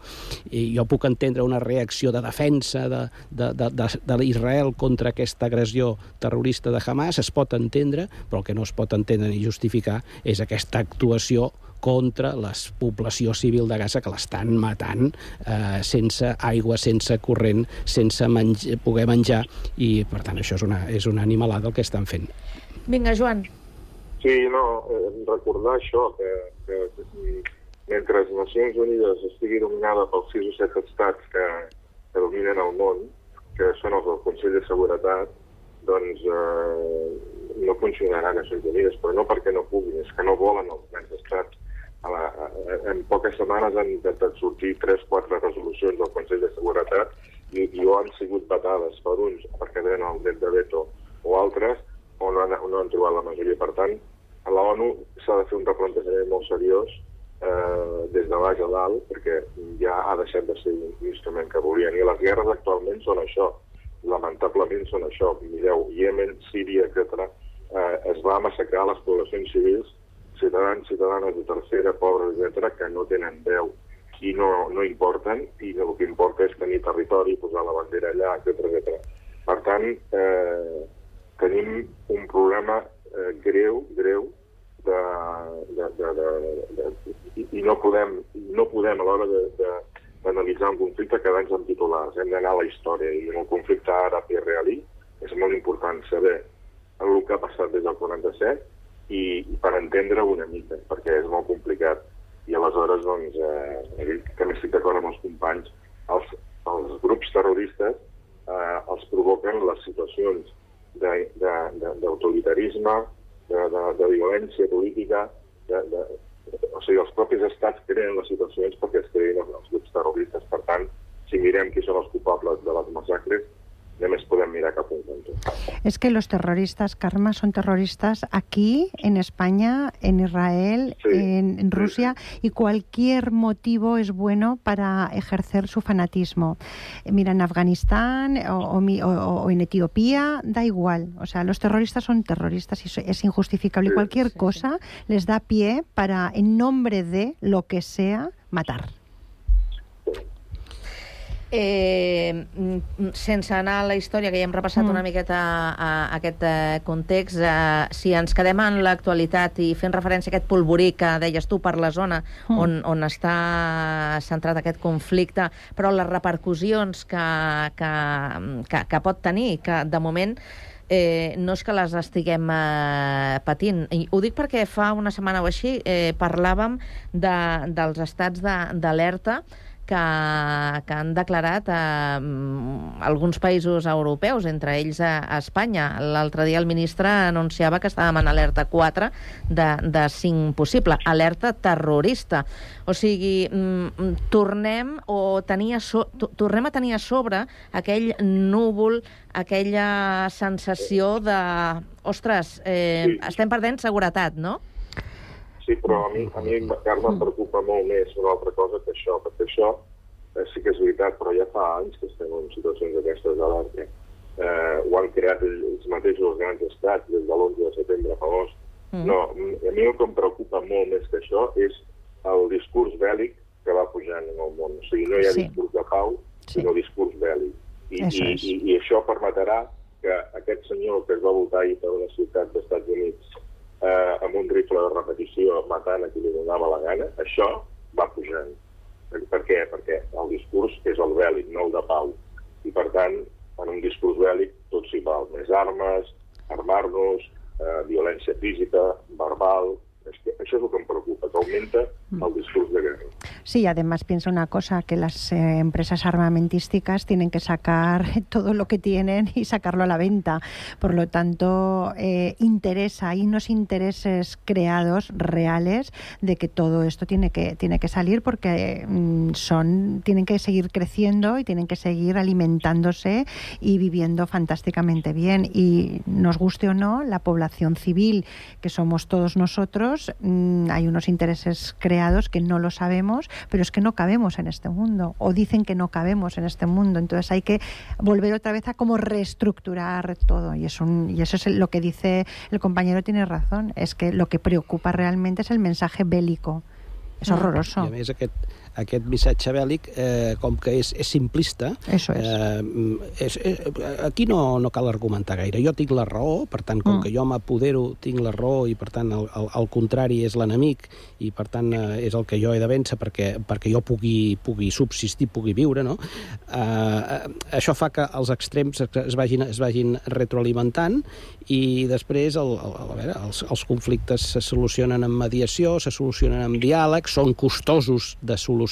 I jo puc entendre una reacció de defensa de, de, de, de, de l'Israel contra aquesta agressió terrorista de Hamas, es pot entendre, però el que no es pot entendre ni justificar és aquesta actuació contra la població civil de Gaza que l'estan matant eh, sense aigua, sense corrent, sense menj poder menjar i per tant això és una, és una animalada el que estan fent. Vinga, Joan. Sí, no, eh, recordar això, que, que, que mentre les Nacions Unides estigui dominada pels sis o set estats que, que dominen el món, que són els del Consell de Seguretat, doncs eh, no funcionaran Nacions Unides, però no perquè no puguin, és que no volen els grans estats. A la, a, en poques setmanes han intentat sortir 3-4 resolucions del Consell de Seguretat i, i o han sigut vetades per uns perquè tenen el dret de veto o altres o no han, no han trobat la majoria. Per tant, a la ONU s'ha de fer un replantejament molt seriós eh, des de baix a dalt perquè ja ha deixat de ser un instrument que volien. I les guerres actualment són això. Lamentablement són això. Mireu, Yemen, Síria, etc. Eh, es va massacrar les poblacions civils ciutadans, ciutadanes de tercera, pobres, etc., que no tenen veu i no, no importen, i el que importa és tenir territori, posar la bandera allà, etc etc. Per tant, eh, tenim un problema eh, greu, greu, de, de, de, de, de, i, no podem, no podem a l'hora de, de, d'analitzar un conflicte quedar-nos en titulars. Hem d'anar a la història i en el conflicte àrab-israelí és molt important saber el que ha passat des del 47 i, i per entendre una mica, perquè és molt complicat. I aleshores, doncs, eh, també estic d'acord amb els companys, els, els grups terroristes eh, els provoquen les situacions d'autoritarisme, de, de, de, de violència política, de, de, o sigui, els propis estats creen les situacions perquè es creïn els, els grups terroristes. Per tant, si mirem qui són els culpables de les massacres, només podem mirar cap a un cantó. Es que los terroristas, Karma, son terroristas aquí, en España, en Israel, Sí, en, en Rusia, y cualquier motivo es bueno para ejercer su fanatismo. Eh, Mira, en Afganistán o, o mi- o- o en Etiopía, da igual. O sea, los terroristas son terroristas y es injustificable. Y cualquier cosa les da pie para, en nombre de lo que sea, matar. Eh, mm, sense anar a la història, que ja hem repassat Mm. una miqueta a, a aquest eh, context, eh, si ens quedem en l'actualitat i fent referència a aquest polvorí que deies tu per la zona Mm. on, on està centrat aquest conflicte, però les repercussions que, que, que, que pot tenir, que de moment eh, no és que les estiguem eh, patint. I ho dic perquè fa una setmana o així eh, parlàvem de, dels estats de- d'alerta que, que han declarat eh, alguns països europeus, entre ells a, a Espanya. L'altre dia el ministre anunciava que estàvem en alerta 4 de, de 5 possible, alerta terrorista. O sigui, mm, tornem, o tenia so, to- tornem a tenir a sobre aquell núvol, aquella sensació de... Ostres, eh, Sí. estem perdent seguretat, no? Sí, però a mi, a mi Carme, em preocupa molt més una altra cosa que això, perquè això eh, sí que és veritat, però ja fa anys que estem en situacions d'aquestes d'alerta. Eh, ho han creat ells mateixos els grans estats des de l'11 de setembre famós. Mm. No, a mi el que em preocupa molt més que això és el discurs bèl·lic que va pujant en el món. O sigui, no hi ha Sí. discurs de pau, sinó discurs bèl·lic. I, Això i, i, I això permetrà que aquest senyor que es va votar ahir per una ciutat dels Estats Units eh, amb un rifle de repetició matant a qui li donava la gana, això va pujant. Per, què? Perquè el discurs és el bèl·lic, no el de pau. I per tant, en un discurs bèl·lic tot s'hi val. Més armes, armar-nos, eh, violència física, verbal... És que això és el que em preocupa, que augmenta el discurs de guerra. Sí, además pienso una cosa, que las eh, empresas armamentísticas tienen que sacar todo lo que tienen y sacarlo a la venta. Por lo tanto, eh, interesa, hay unos intereses creados reales de que todo esto tiene que, tiene que salir porque mm, son, tienen que seguir creciendo y tienen que seguir alimentándose y viviendo fantásticamente bien. Y nos guste o no, la población civil, que somos todos nosotros, mm, hay unos intereses creados que no lo sabemos, pero es que no cabemos en este mundo, o dicen que no cabemos en este mundo. Entonces hay que volver otra vez a como reestructurar todo. Y, es un, y eso es lo que dice el compañero, tiene razón, es que lo que preocupa realmente es el mensaje bélico. És horroroso. A aquest missatge bèl·lic, eh, com que és, és simplista, Eso es. eh, és, és, aquí no, no cal argumentar gaire. Jo tinc la raó, per tant, com Mm. que jo m'apodero, tinc la raó i, per tant, el, el, el contrari és l'enemic i, per tant, eh, és el que jo he de vèncer perquè, perquè jo pugui, pugui subsistir, pugui viure, no? Eh, eh, això fa que els extrems es, es, vagin, es vagin retroalimentant i després el, el, a veure, els, els conflictes se solucionen amb mediació, se solucionen amb diàleg, són costosos de solucionar,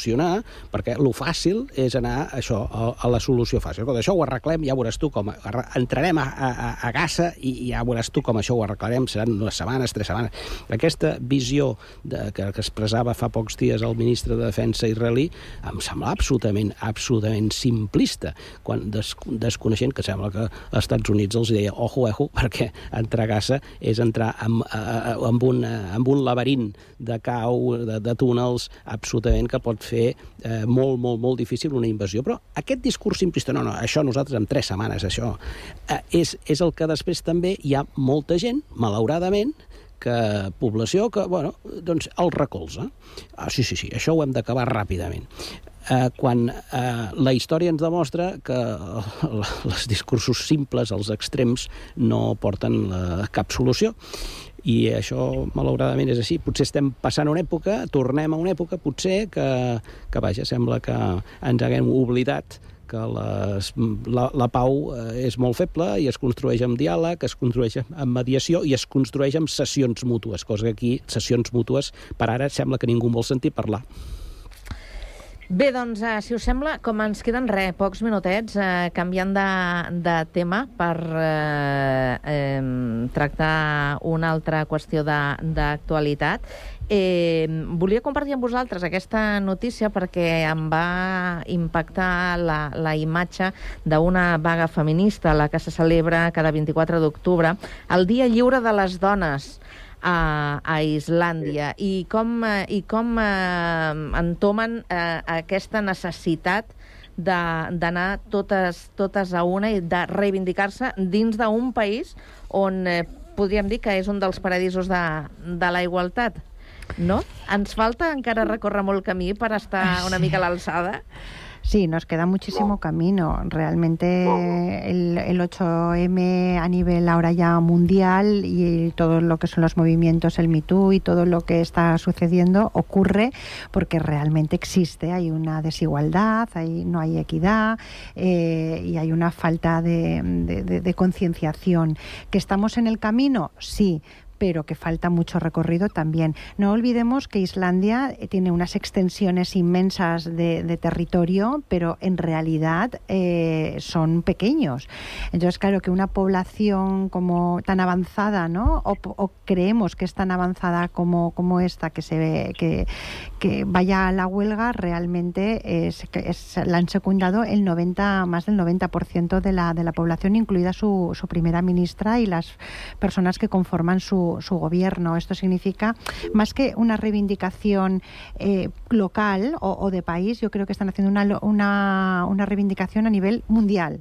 perquè lo fàcil és anar això, a, a la solució fàcil. Quan això ho arreglem, ja veuràs tu com... Entrarem a, a, a Gaza i, ja veuràs tu com això ho arreglarem, seran unes setmanes, tres setmanes. Aquesta visió de, que, que expressava fa pocs dies el ministre de Defensa israelí em sembla absolutament, absolutament simplista, quan des, desconeixent que sembla que als Estats Units els deia ojo, ojo, perquè entrar a Gaza és entrar amb, amb, un, amb un laberint de cau, de, de túnels, absolutament que pot fer eh, molt, molt, molt difícil una invasió. Però aquest discurs simplista, no, no, això nosaltres en tres setmanes, això, eh, és, és el que després també hi ha molta gent, malauradament, que població que, bueno, doncs el recolza. Ah, sí, sí, sí, això ho hem d'acabar ràpidament. Eh, quan eh, la història ens demostra que els discursos simples, els extrems, no porten la, cap solució. I això, malauradament, és així. Potser estem passant una època, tornem a una època, potser, que, que vaja, sembla que ens haguem oblidat que les, la, la pau eh, és molt feble i es construeix amb diàleg, es construeix amb mediació i es construeix amb sessions mútues, cosa que aquí, sessions mútues, per ara sembla que ningú vol sentir parlar. Bé, doncs, eh, si us sembla, com ens queden res, pocs minutets, eh, canviant de, de tema per eh, eh, tractar una altra qüestió de- d'actualitat. Eh, volia compartir amb vosaltres aquesta notícia perquè em va impactar la, la imatge d'una vaga feminista, la que se celebra cada 24 d'octubre, el Dia Lliure de les Dones a, a Islàndia i com, eh, i com eh, entomen eh, aquesta necessitat de- d'anar totes, totes a una i de reivindicar-se dins d'un país on eh, podríem dir que és un dels paradisos de, de la igualtat. No? Ens falta encara recórrer molt camí per estar una mica a l'alçada? Sí, nos queda muchísimo camino. Realmente el, el 8M a nivel ahora ya mundial y todo lo que son los movimientos, el Me Too y todo lo que está sucediendo ocurre porque realmente existe. Hay una desigualdad, hay, no hay equidad eh, y hay una falta de, de- de- de concienciación. ¿Que estamos en el camino? Sí pero que falta mucho recorrido también. No olvidemos que Islandia eh, tiene unas extensiones inmensas de, territorio, pero en realidad eh, son pequeños. Entonces, claro, que una población como tan avanzada, ¿no? O, creemos que es tan avanzada como, como esta, que se ve que, que vaya a la huelga, realmente es- la han secundado el 90, más del 90% de la, de la población, incluida su, su primera ministra y las personas que conforman su, su gobierno. Esto significa, más que una reivindicación eh, local o, o de país, yo creo que están haciendo una, una, una reivindicación a nivel mundial.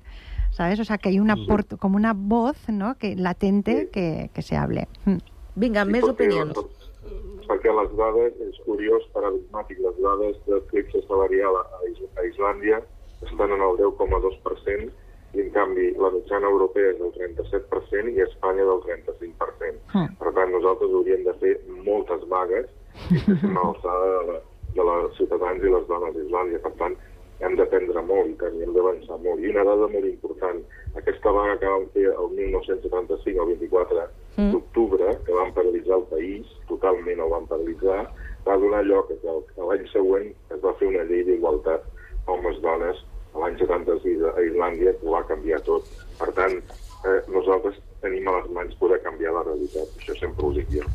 ¿Sabes? O sea, que hay una port- como una voz ¿no? que latente que, que se hable. Mm. Vinga, més perquè- opinions. Perquè les dades, és curiós, paradigmàtic, les dades de flexa salarial a, a Islàndia estan en el 10,2% i en canvi la mitjana europea és del 37% i Espanya del 35%. Mm. Per tant, nosaltres hauríem de fer moltes vagues i estem a l'alçada de, la, de les ciutadans i les dones d'Islàndia. Per tant, hem d'aprendre molt i hem d'avançar molt. I una dada molt important, aquesta vaga que vam fer el 1975, el 24 Mm. d'octubre, que van paralitzar el país, totalment el van paralitzar, va donar lloc a que que l'any següent es va fer una llei d'igualtat homes-dones a l'any 76 a Islàndia, que ho va canviar tot. Per tant, eh, nosaltres tenim a les mans poder canviar la realitat. Això sempre ho dic jo.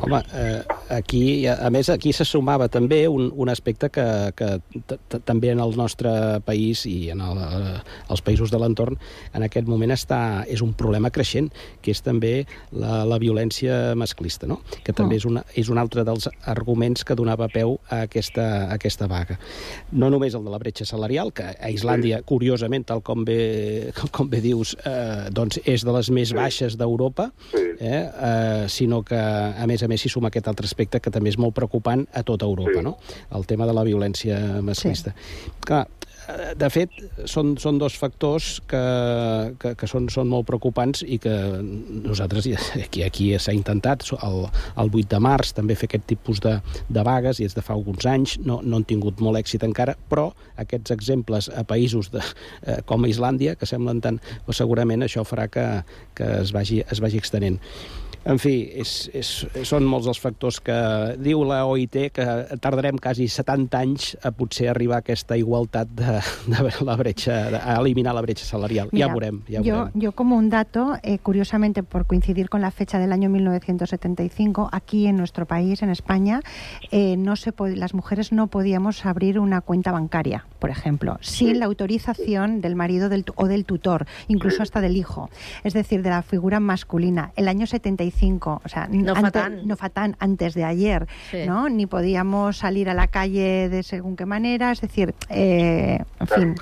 Home, eh, aquí, a més, aquí se sumava també un, un aspecte que, que també en el nostre país i en el, eh, els països de l'entorn en aquest moment està, és un problema creixent, que és també la, la violència masclista, no? que també és, una, és un altre dels arguments que donava peu a aquesta, a aquesta vaga. No només el de la bretxa salarial, que a Islàndia, curiosament, tal com bé, com bé dius, eh, doncs és de les més baixes d'Europa, eh, eh, sinó que, a més a més, s'hi suma aquest altre aspecte que també és molt preocupant a tota Europa, no? el tema de la violència masclista. Clar, eh, de fet, són, són dos factors que, que, que són, són molt preocupants i que nosaltres, aquí, aquí s'ha intentat, el, el 8 de març també fer aquest tipus de, de vagues, i és de fa alguns anys, no, no han tingut molt èxit encara, però aquests exemples a països de, eh, com Islàndia, que semblen tant, doncs segurament això farà que, que es, vagi, es vagi extenent. En fi, és, és, són molts els factors que diu la OIT que tardarem quasi 70 anys a potser arribar a aquesta igualtat de, de la bretxa, de, a eliminar la bretxa salarial. Mira, ja veurem, ja veurem. yo como un dato, eh, curiosamente por coincidir con la fecha del año 1975, aquí en nuestro país, en España, eh, no se las mujeres no podíamos abrir una cuenta bancaria, por ejemplo, sin la autorización del marido del o del tutor, incluso hasta del hijo, es decir, de la figura masculina. El año 75, o sea, No fa ante- tant. no fa tant, antes de ayer, Sí. ¿no? Ni podíamos salir a la calle de según qué manera, es decir, eh, en fin.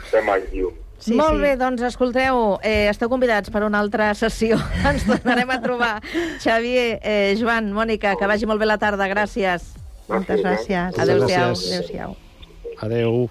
Sí, Molt sí. bé, doncs escolteu, eh, esteu convidats per una altra sessió. Ens tornarem a trobar. Xavier, eh, Joan, Mònica, que vagi molt bé la tarda. Gràcies. Moltes gràcies. Adéu-siau. Adéu-siau. Adéu.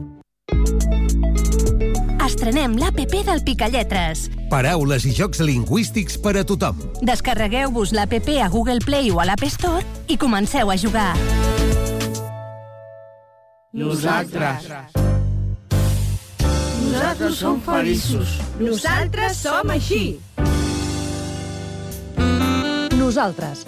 Estrenem l'APP del Picalletres. Paraules i jocs lingüístics per a tothom. Descarregueu-vos l'APP a Google Play o a l'App Store i comenceu a jugar. Nosaltres. Nosaltres som feliços. Nosaltres som així. Nosaltres,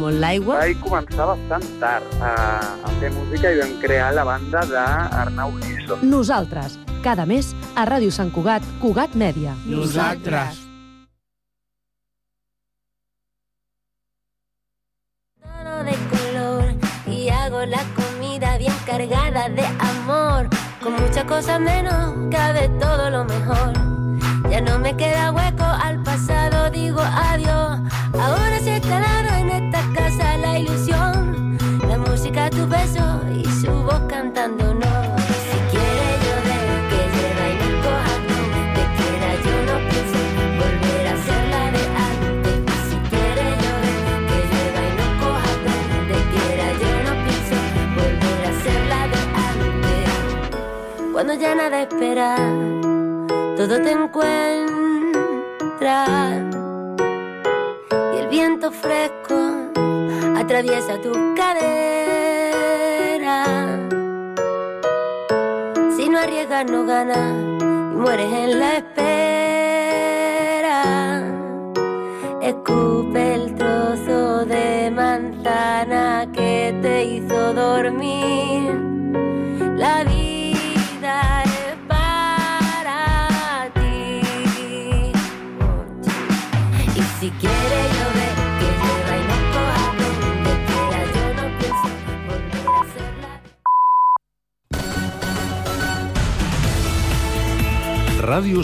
molt l'aigua. Vaig començar bastant tard a, a fer música i vam crear la banda d'Arnau Giso. Nosaltres, Cada mes a Ràdio Sant Cugat, Cugat Mèdia. Nosaltres. de color y hago la comida bien cargada de amor. Con muchas cosas menos cabe todo lo mejor. Ya no me queda hueco al pasado, digo adiós. Ahora Música, tu beso y su voz cantando no. Si quiere llover, que llueva y no coja donde quiera. Yo no pienso volver a ser la de antes. Si quiere llover, que llueva y no coja donde quiera. Yo no pienso volver a ser la de antes. Cuando ya nada espera, todo te encuentra. Y el viento fresco atraviesa tu cadera. No arriesgas, no ganas y mueres en la espera. Escupe el trozo de manzana que te hizo dormir. La vida es para ti. Y si quiere la Ràdio